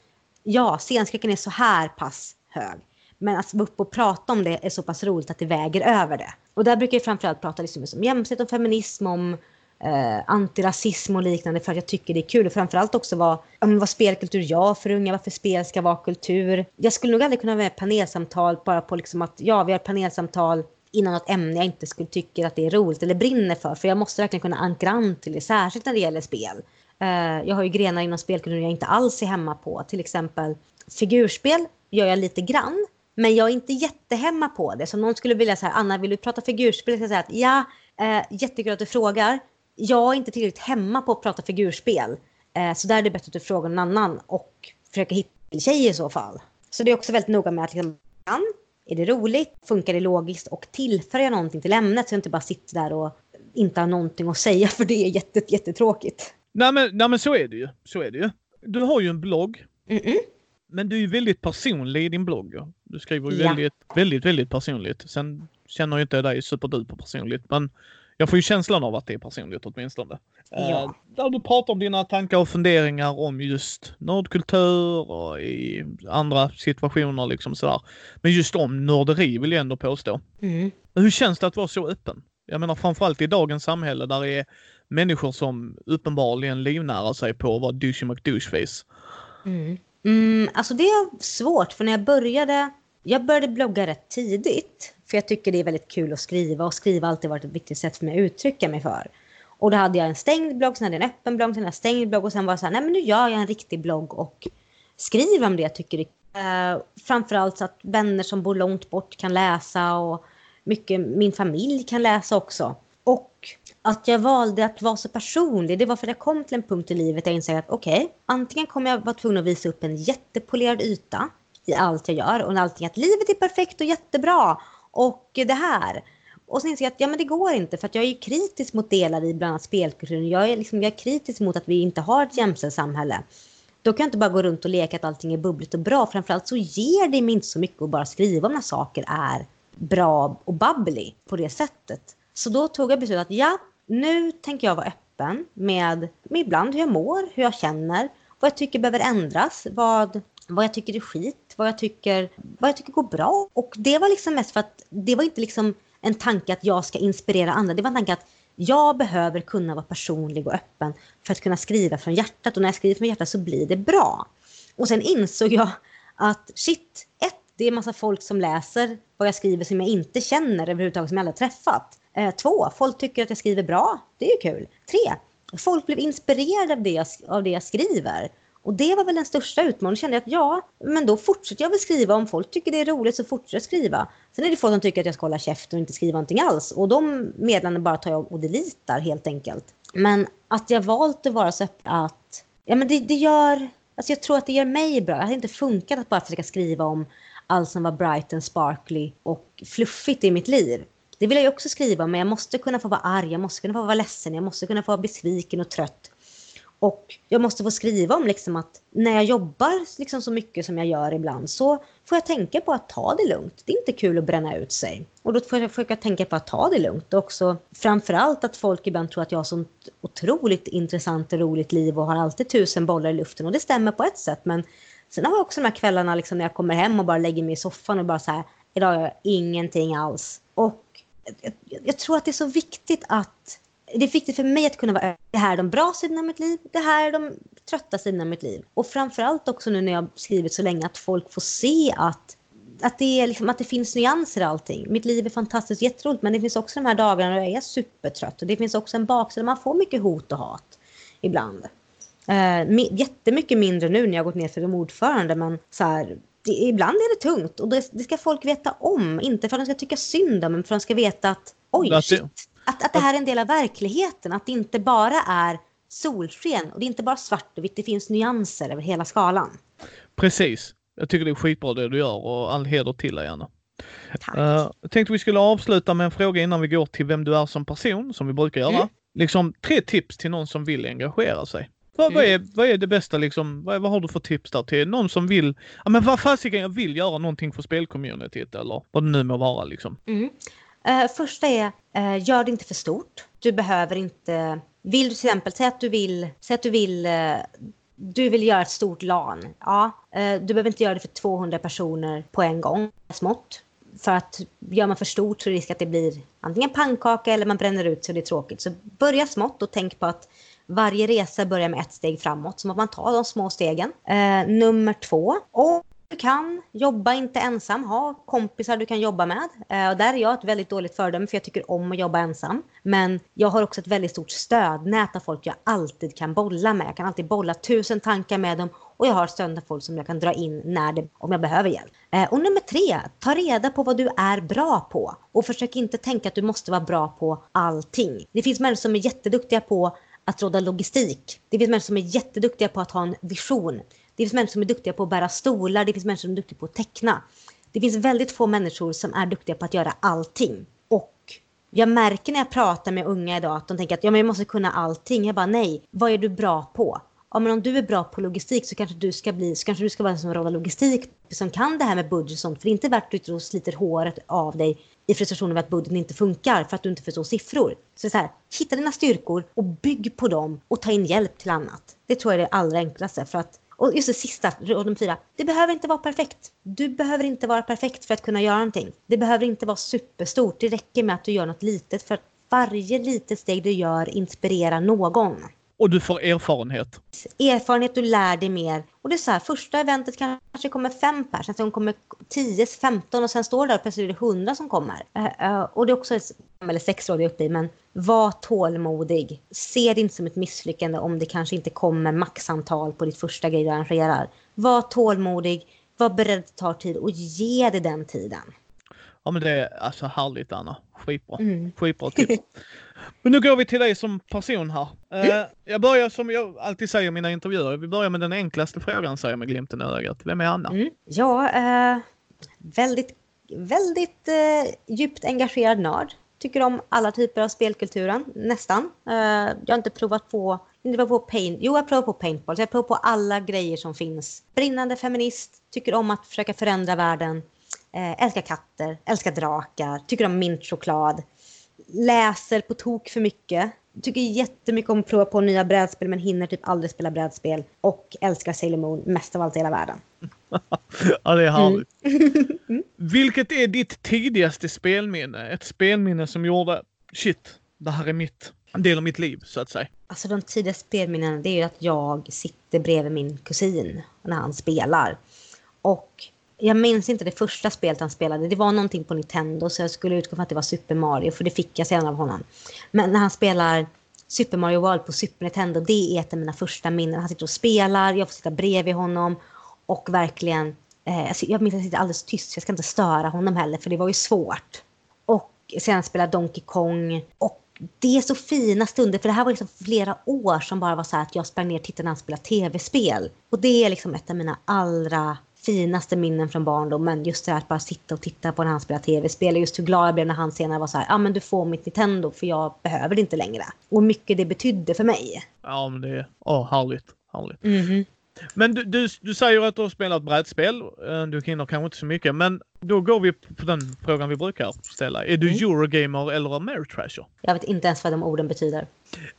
ja, scenskräcken är så här pass hög. Men att vara uppe och prata om det är så pass roligt att det väger över det. Och där brukar jag framförallt prata liksom om jämställdhet och feminism, om eh, antirasism och liknande för att jag tycker det är kul. Och framförallt också vad, vad spelkultur gör för unga, varför spel ska vara kultur. Jag skulle nog aldrig kunna vara med panelsamtal bara på liksom att ja, vi har panelsamtal innan något ämne jag inte skulle tycka att det är roligt eller brinner för. För jag måste verkligen kunna ankra an till det, särskilt när det gäller spel. Eh, jag har ju grenar inom spelkultur jag inte alls är hemma på. Till exempel figurspel gör jag lite grann. Men jag är inte jättehemma på det. Så om någon skulle vilja säga Anna vill du prata figurspel? Jag säga att ja, eh, jättekul att du frågar jag är inte tillräckligt hemma på att prata figurspel. Eh, så där är det bättre att du frågar någon annan och försöka hitta en tjej i så fall. Så det är också väldigt noga med att liksom, är det roligt? Funkar det logiskt? Och tillför jag någonting till ämnet så jag inte bara sitter där och inte har någonting att säga för det är jätte, jättetråkigt. Nej men, nej men så är det ju. Så är det ju. Du har ju en blogg. Mm -mm. Men du är ju väldigt personlig i din blogg. Du skriver ju ja. väldigt, väldigt, väldigt personligt. Sen känner jag inte dig superduper personligt men Jag får ju känslan av att det är personligt åtminstone. Ja. Eh, där du pratar om dina tankar och funderingar om just nördkultur och i andra situationer liksom sådär. Men just om nörderi vill jag ändå påstå. Mm. Hur känns det att vara så öppen? Jag menar framförallt i dagens samhälle där det är människor som uppenbarligen livnärar sig på att vara douchey McDoucheface. Mm. Mm, alltså det är svårt för när jag började, jag började blogga rätt tidigt. För jag tycker det är väldigt kul att skriva och skriva har alltid varit ett viktigt sätt för mig att uttrycka mig för. Och då hade jag en stängd blogg, sen hade jag en öppen blogg, sen hade jag en stängd blogg och sen var jag så här, nej men nu gör jag en riktig blogg och skriver om det jag tycker är uh, Framförallt så att vänner som bor långt bort kan läsa och mycket min familj kan läsa också. Och att jag valde att vara så personlig, det var för att jag kom till en punkt i livet där jag insåg att okej, okay, antingen kommer jag vara tvungen att visa upp en jättepolerad yta i allt jag gör och allting att livet är perfekt och jättebra och det här. Och sen inser jag att ja, men det går inte för att jag är kritisk mot delar i bland annat spelkulturen. Jag är, liksom, jag är kritisk mot att vi inte har ett jämställt samhälle. Då kan jag inte bara gå runt och leka att allting är bubbligt och bra. Framförallt så ger det mig inte så mycket att bara skriva om när saker är bra och bubbly på det sättet. Så då tog jag beslutet att ja, nu tänker jag vara öppen med, med ibland hur jag mår, hur jag känner, vad jag tycker behöver ändras, vad, vad jag tycker är skit, vad jag tycker, vad jag tycker går bra. Och det var liksom mest för att det var inte liksom en tanke att jag ska inspirera andra. Det var en tanke att jag behöver kunna vara personlig och öppen för att kunna skriva från hjärtat. Och när jag skriver från hjärtat så blir det bra. Och sen insåg jag att shit, ett, det är massa folk som läser vad jag skriver som jag inte känner överhuvudtaget, som jag aldrig träffat. Eh, två, folk tycker att jag skriver bra. Det är ju kul. Tre, folk blev inspirerade av det, jag, av det jag skriver. Och det var väl den största utmaningen. kände jag att ja, men då fortsätter jag väl skriva. Om folk tycker det är roligt så fortsätter jag skriva. Sen är det folk som tycker att jag ska hålla käft och inte skriva någonting alls. Och de meddelandena bara tar jag och deletar helt enkelt. Men att jag valt att vara så öppen att, ja men det, det gör, alltså jag tror att det gör mig bra. Det hade inte funkat att bara försöka skriva om allt som var bright and sparkly och fluffigt i mitt liv. Det vill jag ju också skriva men jag måste kunna få vara arg, jag måste kunna få vara ledsen, jag måste kunna få vara besviken och trött. Och jag måste få skriva om liksom att när jag jobbar liksom så mycket som jag gör ibland så får jag tänka på att ta det lugnt. Det är inte kul att bränna ut sig. Och då får jag försöka tänka på att ta det lugnt. Och också framförallt att folk ibland tror att jag har sånt otroligt intressant och roligt liv och har alltid tusen bollar i luften. Och det stämmer på ett sätt. Men sen har jag också de här kvällarna liksom när jag kommer hem och bara lägger mig i soffan och bara så här, idag gör jag ingenting alls. Och jag, jag tror att det är så viktigt att det är viktigt för mig att kunna vara det här är de bra sidorna av mitt liv, det här är de trötta sidorna av mitt liv. Och framförallt också nu när jag skrivit så länge att folk får se att, att, det, är liksom, att det finns nyanser i allting. Mitt liv är fantastiskt jätteroligt men det finns också de här dagarna när jag är supertrött och det finns också en baksida där man får mycket hot och hat ibland. Uh, jättemycket mindre nu när jag gått ner för som ordförande men så här, det, ibland är det tungt och det, det, ska folk veta om. Inte för att de ska tycka synd om men för att de ska veta att oj, shit, att, att det här är en del av verkligheten. Att det inte bara är solsken och det är inte bara svart och vitt. Det finns nyanser över hela skalan. Precis. Jag tycker det är skitbra det du gör och all heder till dig Anna. Tack. Uh, jag tänkte vi skulle avsluta med en fråga innan vi går till vem du är som person, som vi brukar göra. Mm. Liksom tre tips till någon som vill engagera sig. Vad, mm. vad, är, vad är det bästa liksom, vad, vad, har du för tips där till någon som vill, ja men vad fasiken jag vill göra någonting för spelcommunityt eller vad det nu må vara liksom. Mm. Eh, första är, eh, gör det inte för stort. Du behöver inte... Vill du till exempel, säg att du vill, säg att du vill, eh, du vill göra ett stort LAN. Ja, eh, du behöver inte göra det för 200 personer på en gång, smått. För att gör man för stort så är det risk att det blir antingen pannkaka eller man bränner ut så det är tråkigt. Så börja smått och tänk på att varje resa börjar med ett steg framåt. Så att man tar de små stegen. Eh, nummer två, du kan. Jobba inte ensam. Ha kompisar du kan jobba med. Eh, och där är jag ett väldigt dåligt föredöme för jag tycker om att jobba ensam. Men jag har också ett väldigt stort stödnät av folk jag alltid kan bolla med. Jag kan alltid bolla tusen tankar med dem och jag har stöd av folk som jag kan dra in när det, om jag behöver hjälp. Eh, och nummer tre, ta reda på vad du är bra på. Och försök inte tänka att du måste vara bra på allting. Det finns människor som är jätteduktiga på att råda logistik. Det finns människor som är jätteduktiga på att ha en vision. Det finns människor som är duktiga på att bära stolar, det finns människor som är duktiga på att teckna. Det finns väldigt få människor som är duktiga på att göra allting. Och jag märker när jag pratar med unga idag att de tänker att ja, men jag måste kunna allting. Jag bara nej, vad är du bra på? ja, men om du är bra på logistik så kanske du ska bli, så kanske du ska vara en som rådar logistik som kan det här med budget och sånt. För det är inte värt att du sliter håret av dig i frustrationen över att budgeten inte funkar för att du inte förstår siffror. Så, så här, hitta dina styrkor och bygg på dem och ta in hjälp till annat. Det tror jag är det allra enklaste för att och just det sista, råd nummer fyra. Det behöver inte vara perfekt. Du behöver inte vara perfekt för att kunna göra någonting. Det behöver inte vara superstort. Det räcker med att du gör något litet för att varje litet steg du gör inspirerar någon. Och du får erfarenhet. Erfarenhet, du lär dig mer. Och det är så här, första eventet kanske kommer fem pers, sen kommer 10, 15 och sen står det där och plötsligt är det 100 som kommer. Eh, eh, och det är också, ett, eller sex råd jag är uppe i, men var tålmodig. Se det inte som ett misslyckande om det kanske inte kommer maxantal på ditt första grej du arrangerar. Var tålmodig, var beredd att ta tid och ge det den tiden. Ja men det är alltså härligt Anna. Skitbra. Mm. Skitbra tips. Men nu går vi till dig som person här. Eh, mm. jag börjar som jag alltid säger i mina intervjuer. Vi börjar med den enklaste frågan säger jag med glimten i ögat. Vem är Anna? Mm. Ja, eh, väldigt, väldigt eh, djupt engagerad nörd. Tycker om alla typer av spelkulturen, nästan. Eh, jag har inte provat på inte på paint. Jo, jag provar på paintball. Så jag provar på alla grejer som finns. Brinnande feminist, tycker om att försöka förändra världen. Eh, älskar katter, älskar drakar, tycker om mintchoklad läser på tok för mycket. Tycker jättemycket om att prova på nya brädspel men hinner typ aldrig spela brädspel. Och älskar Sailor Moon mest av allt i hela världen. ja, det är härligt. Mm. Vilket är ditt tidigaste spelminne? Ett spelminne som gjorde shit, det här är mitt, en del av mitt liv så att säga. Alltså de tidiga spelminnena det är ju att jag sitter bredvid min kusin när han spelar. Och jag minns inte det första spelet han spelade. Det var någonting på Nintendo så jag skulle utgå från att det var Super Mario för det fick jag sen av honom. Men när han spelar Super Mario World på Super Nintendo, det är ett av mina första minnen. Han sitter och spelar, jag får sitta bredvid honom och verkligen, eh, jag minns att jag sitter alldeles tyst, jag ska inte störa honom heller för det var ju svårt. Och sen spelar Donkey Kong och det är så fina stunder, för det här var liksom flera år som bara var så här att jag sprang ner och tittade när han spelade tv-spel. Och det är liksom ett av mina allra finaste minnen från barndomen. Just det här att bara sitta och titta på när han spelar tv-spel. Just hur glad jag blev när han senare var så här, ja ah, men du får mitt Nintendo för jag behöver det inte längre. Och hur mycket det betydde för mig. Ja men det är, åh härligt, härligt. Mm -hmm. Men du, du, du säger att du har spelat brädspel. Eh, du hinner kanske inte så mycket, men då går vi på den frågan vi brukar ställa. Är du mm. Eurogamer eller Ameritrasher? Jag vet inte ens vad de orden betyder.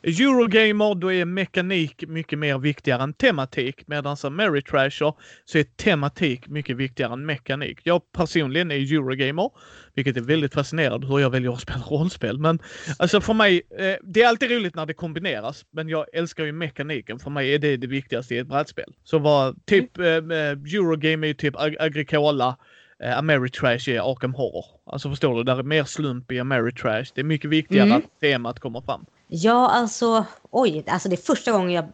Eurogamer, då är mekanik mycket mer viktigare än tematik. Medan Ameritrasher så är tematik mycket viktigare än mekanik. Jag personligen är Eurogamer, vilket är väldigt fascinerande hur jag väljer att spela rollspel. Men alltså för mig, eh, det är alltid roligt när det kombineras. Men jag älskar ju mekaniken. För mig är det det viktigaste i ett brädspel. Så vad, typ mm. eh, Eurogame är ju typ Ag Agricola eh, Ameritrash är Arkham Horror. Alltså förstår du, där är mer slump i Ameritrash. Det är mycket viktigare mm. att temat kommer fram. Ja, alltså oj, alltså det är första gången jag,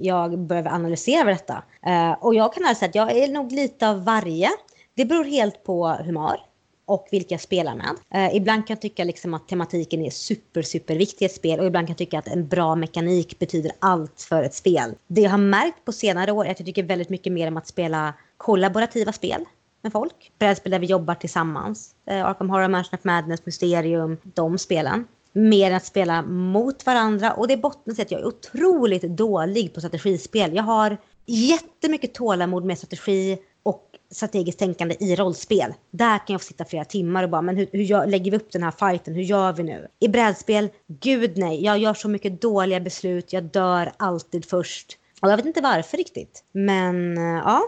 jag började analysera detta. Uh, och jag kan säga att jag är nog lite av varje. Det beror helt på humör och vilka jag spelar med. Uh, ibland kan jag tycka liksom att tematiken är super, super viktig i ett spel och ibland kan jag tycka att en bra mekanik betyder allt för ett spel. Det jag har märkt på senare år är att jag tycker väldigt mycket mer om att spela kollaborativa spel med folk. Brädspel där vi jobbar tillsammans. Eh, Arkham Horror, Mansion of Madness, Mysterium, de spelen mer än att spela mot varandra. Och det bottnar sig att jag är otroligt dålig på strategispel. Jag har jättemycket tålamod med strategi och strategiskt tänkande i rollspel. Där kan jag få sitta flera timmar och bara, men hur, hur gör, lägger vi upp den här fighten? Hur gör vi nu? I brädspel, gud nej. Jag gör så mycket dåliga beslut. Jag dör alltid först. Och jag vet inte varför riktigt. Men eh, ja.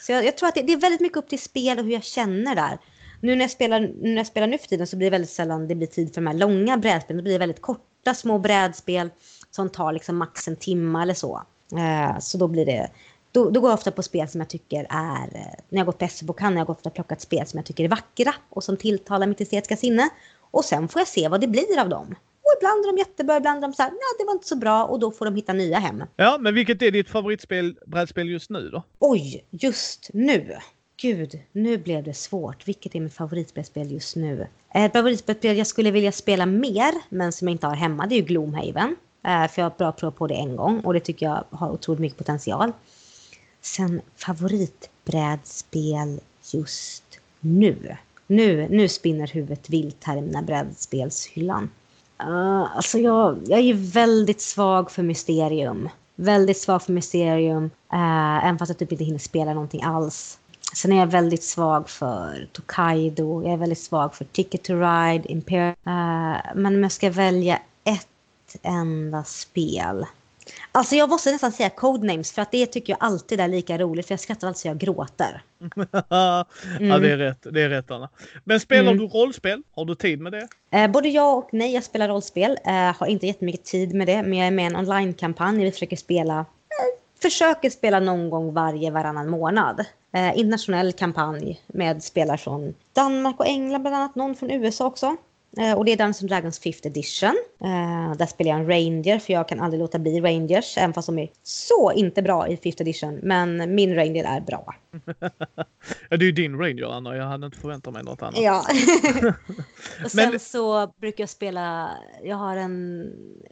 Så jag, jag tror att det, det, är väldigt mycket upp till spel och hur jag känner där. Nu när jag spelar, när jag spelar nu för tiden så blir det väldigt sällan det blir tid för de här långa brädspelen. Det blir väldigt korta små brädspel som tar liksom max en timme eller så. Eh, så då blir det då, då, går jag ofta på spel som jag tycker är... Eh, när jag går på SO-bokhandeln har jag ofta plockat spel som jag tycker är vackra och som tilltalar mitt estetiska sinne. Och sen får jag se vad det blir av dem. Och ibland är de jättebra, ibland är de så här, nej det var inte så bra och då får de hitta nya hem. Ja, men vilket är ditt favoritspel, brädspel just nu då? Oj, just nu? Gud, nu blev det svårt. Vilket är mitt favoritspel just nu? Ett favoritspel jag skulle vilja spela mer, men som jag inte har hemma, det är ju Gloomhaven. Eh, för jag har bara provat på det en gång och det tycker jag har otroligt mycket potential. Sen favoritbrädspel just nu. Nu, nu spinner huvudet vilt här i mina brädspelshyllan. Uh, alltså jag, jag är väldigt svag för mysterium. Väldigt svag för Mysterium, uh, även fast jag typ inte hinner spela någonting alls. Sen är jag väldigt svag för Tokaido, jag är väldigt svag för Ticket to Ride, Imperial. Uh, men om jag ska välja ett enda spel. Alltså jag måste nästan säga Codenames för att det tycker jag alltid är lika roligt för jag skrattar alltid så jag gråter. ja, det är rätt. Det är rätt Anna. Men spelar mm. du rollspel? Har du tid med det? Eh, både ja och nej. Jag spelar rollspel. Eh, har inte jättemycket tid med det, men jag är med i en online-kampanj. Vi försöker spela, eh, försöker spela någon gång varje varannan månad. Eh, internationell kampanj med spelare från Danmark och England bland annat. Någon från USA också. Eh, och det är Dungeons Dragons 5th edition. Eh, där spelar jag en ranger för jag kan aldrig låta bli rangers även fast de är så inte bra i 5th edition. Men min ranger är bra. ja, det är ju din ranger Anna. Jag hade inte förväntat mig något annat. Ja. och sen Men... så brukar jag spela, jag har en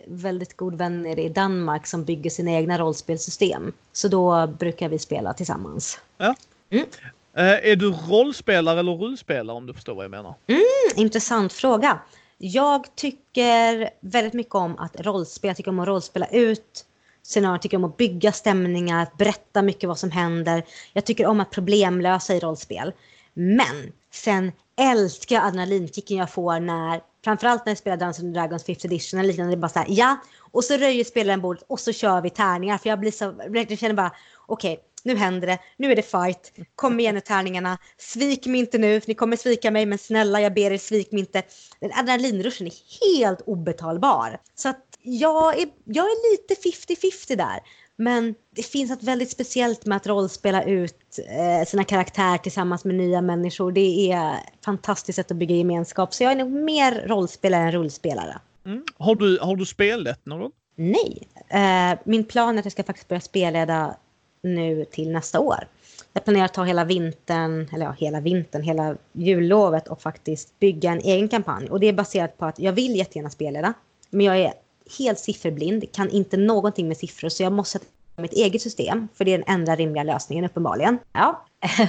väldigt god vän i Danmark som bygger sina egna rollspelsystem. Så då brukar vi spela tillsammans. Ja. Mm. Eh, är du rollspelare eller rullspelare om du förstår vad jag menar? Mm, intressant fråga. Jag tycker väldigt mycket om att rollspela. Jag tycker om att rollspela ut scenarier, tycker om att bygga stämningar, berätta mycket vad som händer. Jag tycker om att problemlösa i rollspel. Men sen älskar jag adrenalinkicken jag får när, framförallt när jag spelar Dungeons Dragons 5th edition eller liknande, det är bara så här, ja, och så röjer spelaren bordet och så kör vi tärningar för jag blir så, jag känner bara, okej, okay, nu händer det, nu är det fight, kom igen nu tärningarna, svik mig inte nu, för ni kommer svika mig, men snälla jag ber er svik mig inte. Den adrenalinruschen är helt obetalbar. Så att jag är, jag är lite 50-50 där. Men det finns något väldigt speciellt med att rollspela ut eh, sina karaktärer tillsammans med nya människor. Det är ett fantastiskt sätt att bygga gemenskap. Så jag är nog mer rollspelare än rullspelare. Mm. Har, du, har du spelat någon? Nej. Eh, min plan är att jag ska faktiskt börja spelleda nu till nästa år. Jag planerar att ta hela vintern, eller ja, hela vintern, hela jullovet och faktiskt bygga en egen kampanj. Och det är baserat på att jag vill jättegärna spelleda, men jag är helt sifferblind, kan inte någonting med siffror, så jag måste sätta mitt eget system, för det är den enda rimliga lösningen uppenbarligen. Ja.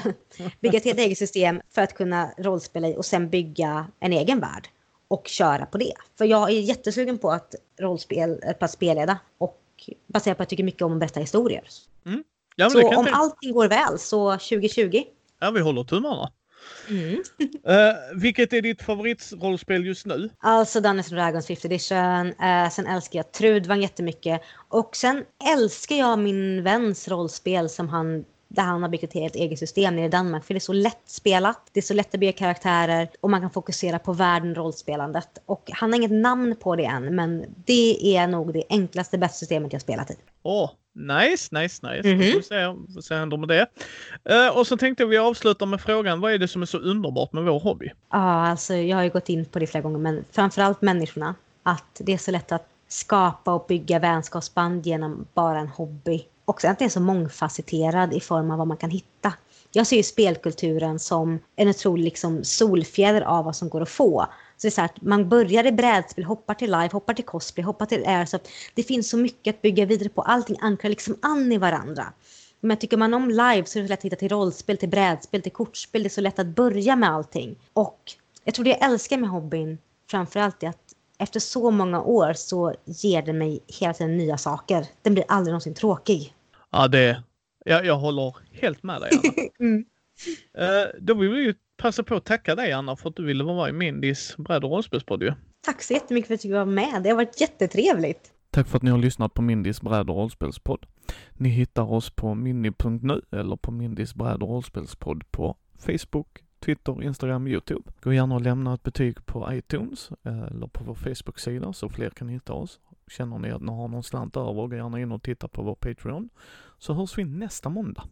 bygga ett helt eget system för att kunna rollspela i och sen bygga en egen värld och köra på det. För jag är jättesugen på att rollspel, på att spelleda och baserat på att jag tycker mycket om att berätta historier. Mm. Ja, så om inte... allting går väl så 2020. Ja, vi håller tummarna. Mm. uh, vilket är ditt favoritrollspel just nu? Alltså Dungeons Dragons 5th edition. Uh, sen älskar jag Trudvang jättemycket. Och sen älskar jag min väns rollspel som han där han har byggt ett helt eget system nere i Danmark. För det är så lätt spelat, det är så lätt att bygga karaktärer och man kan fokusera på världen rollspelandet. Och han har inget namn på det än, men det är nog det enklaste, bästa systemet jag spelat i. Åh, nice, nice, nice. Mm -hmm. Får se vad som händer med det. Uh, och så tänkte vi avsluta med frågan, vad är det som är så underbart med vår hobby? Ja, ah, alltså jag har ju gått in på det flera gånger, men framförallt människorna. Att det är så lätt att skapa och bygga vänskapsband genom bara en hobby också att den är så mångfacetterad i form av vad man kan hitta. Jag ser ju spelkulturen som en otrolig liksom solfjäder av vad som går att få. Så det är så att man börjar i brädspel, hoppar till live, hoppar till cosplay, hoppar till airsoft. Det finns så mycket att bygga vidare på. Allting ankrar liksom an i varandra. Men tycker man om live så är det så lätt att hitta till rollspel, till brädspel, till kortspel. Det är så lätt att börja med allting. Och jag tror det jag älskar med hobbyn framförallt är att efter så många år så ger den mig hela tiden nya saker. Den blir aldrig någonsin tråkig. Ja, det... Jag, jag håller helt med dig, Anna. mm. uh, då vill vi ju passa på att tacka dig, Anna, för att du ville vara med i Mindys bräd och rollspelspodd ju. Tack så jättemycket för att du var med. Det har varit jättetrevligt. Tack för att ni har lyssnat på Mindys bräd och rollspelspodd. Ni hittar oss på mindy.nu eller på Mindys bräd och rollspelspodd på Facebook, Twitter, Instagram, Youtube. Gå gärna och lämna ett betyg på iTunes eh, eller på vår Facebook-sida så fler kan hitta oss. Känner ni att ni har någon slant över, gå gärna in och titta på vår Patreon. Så hörs vi nästa måndag.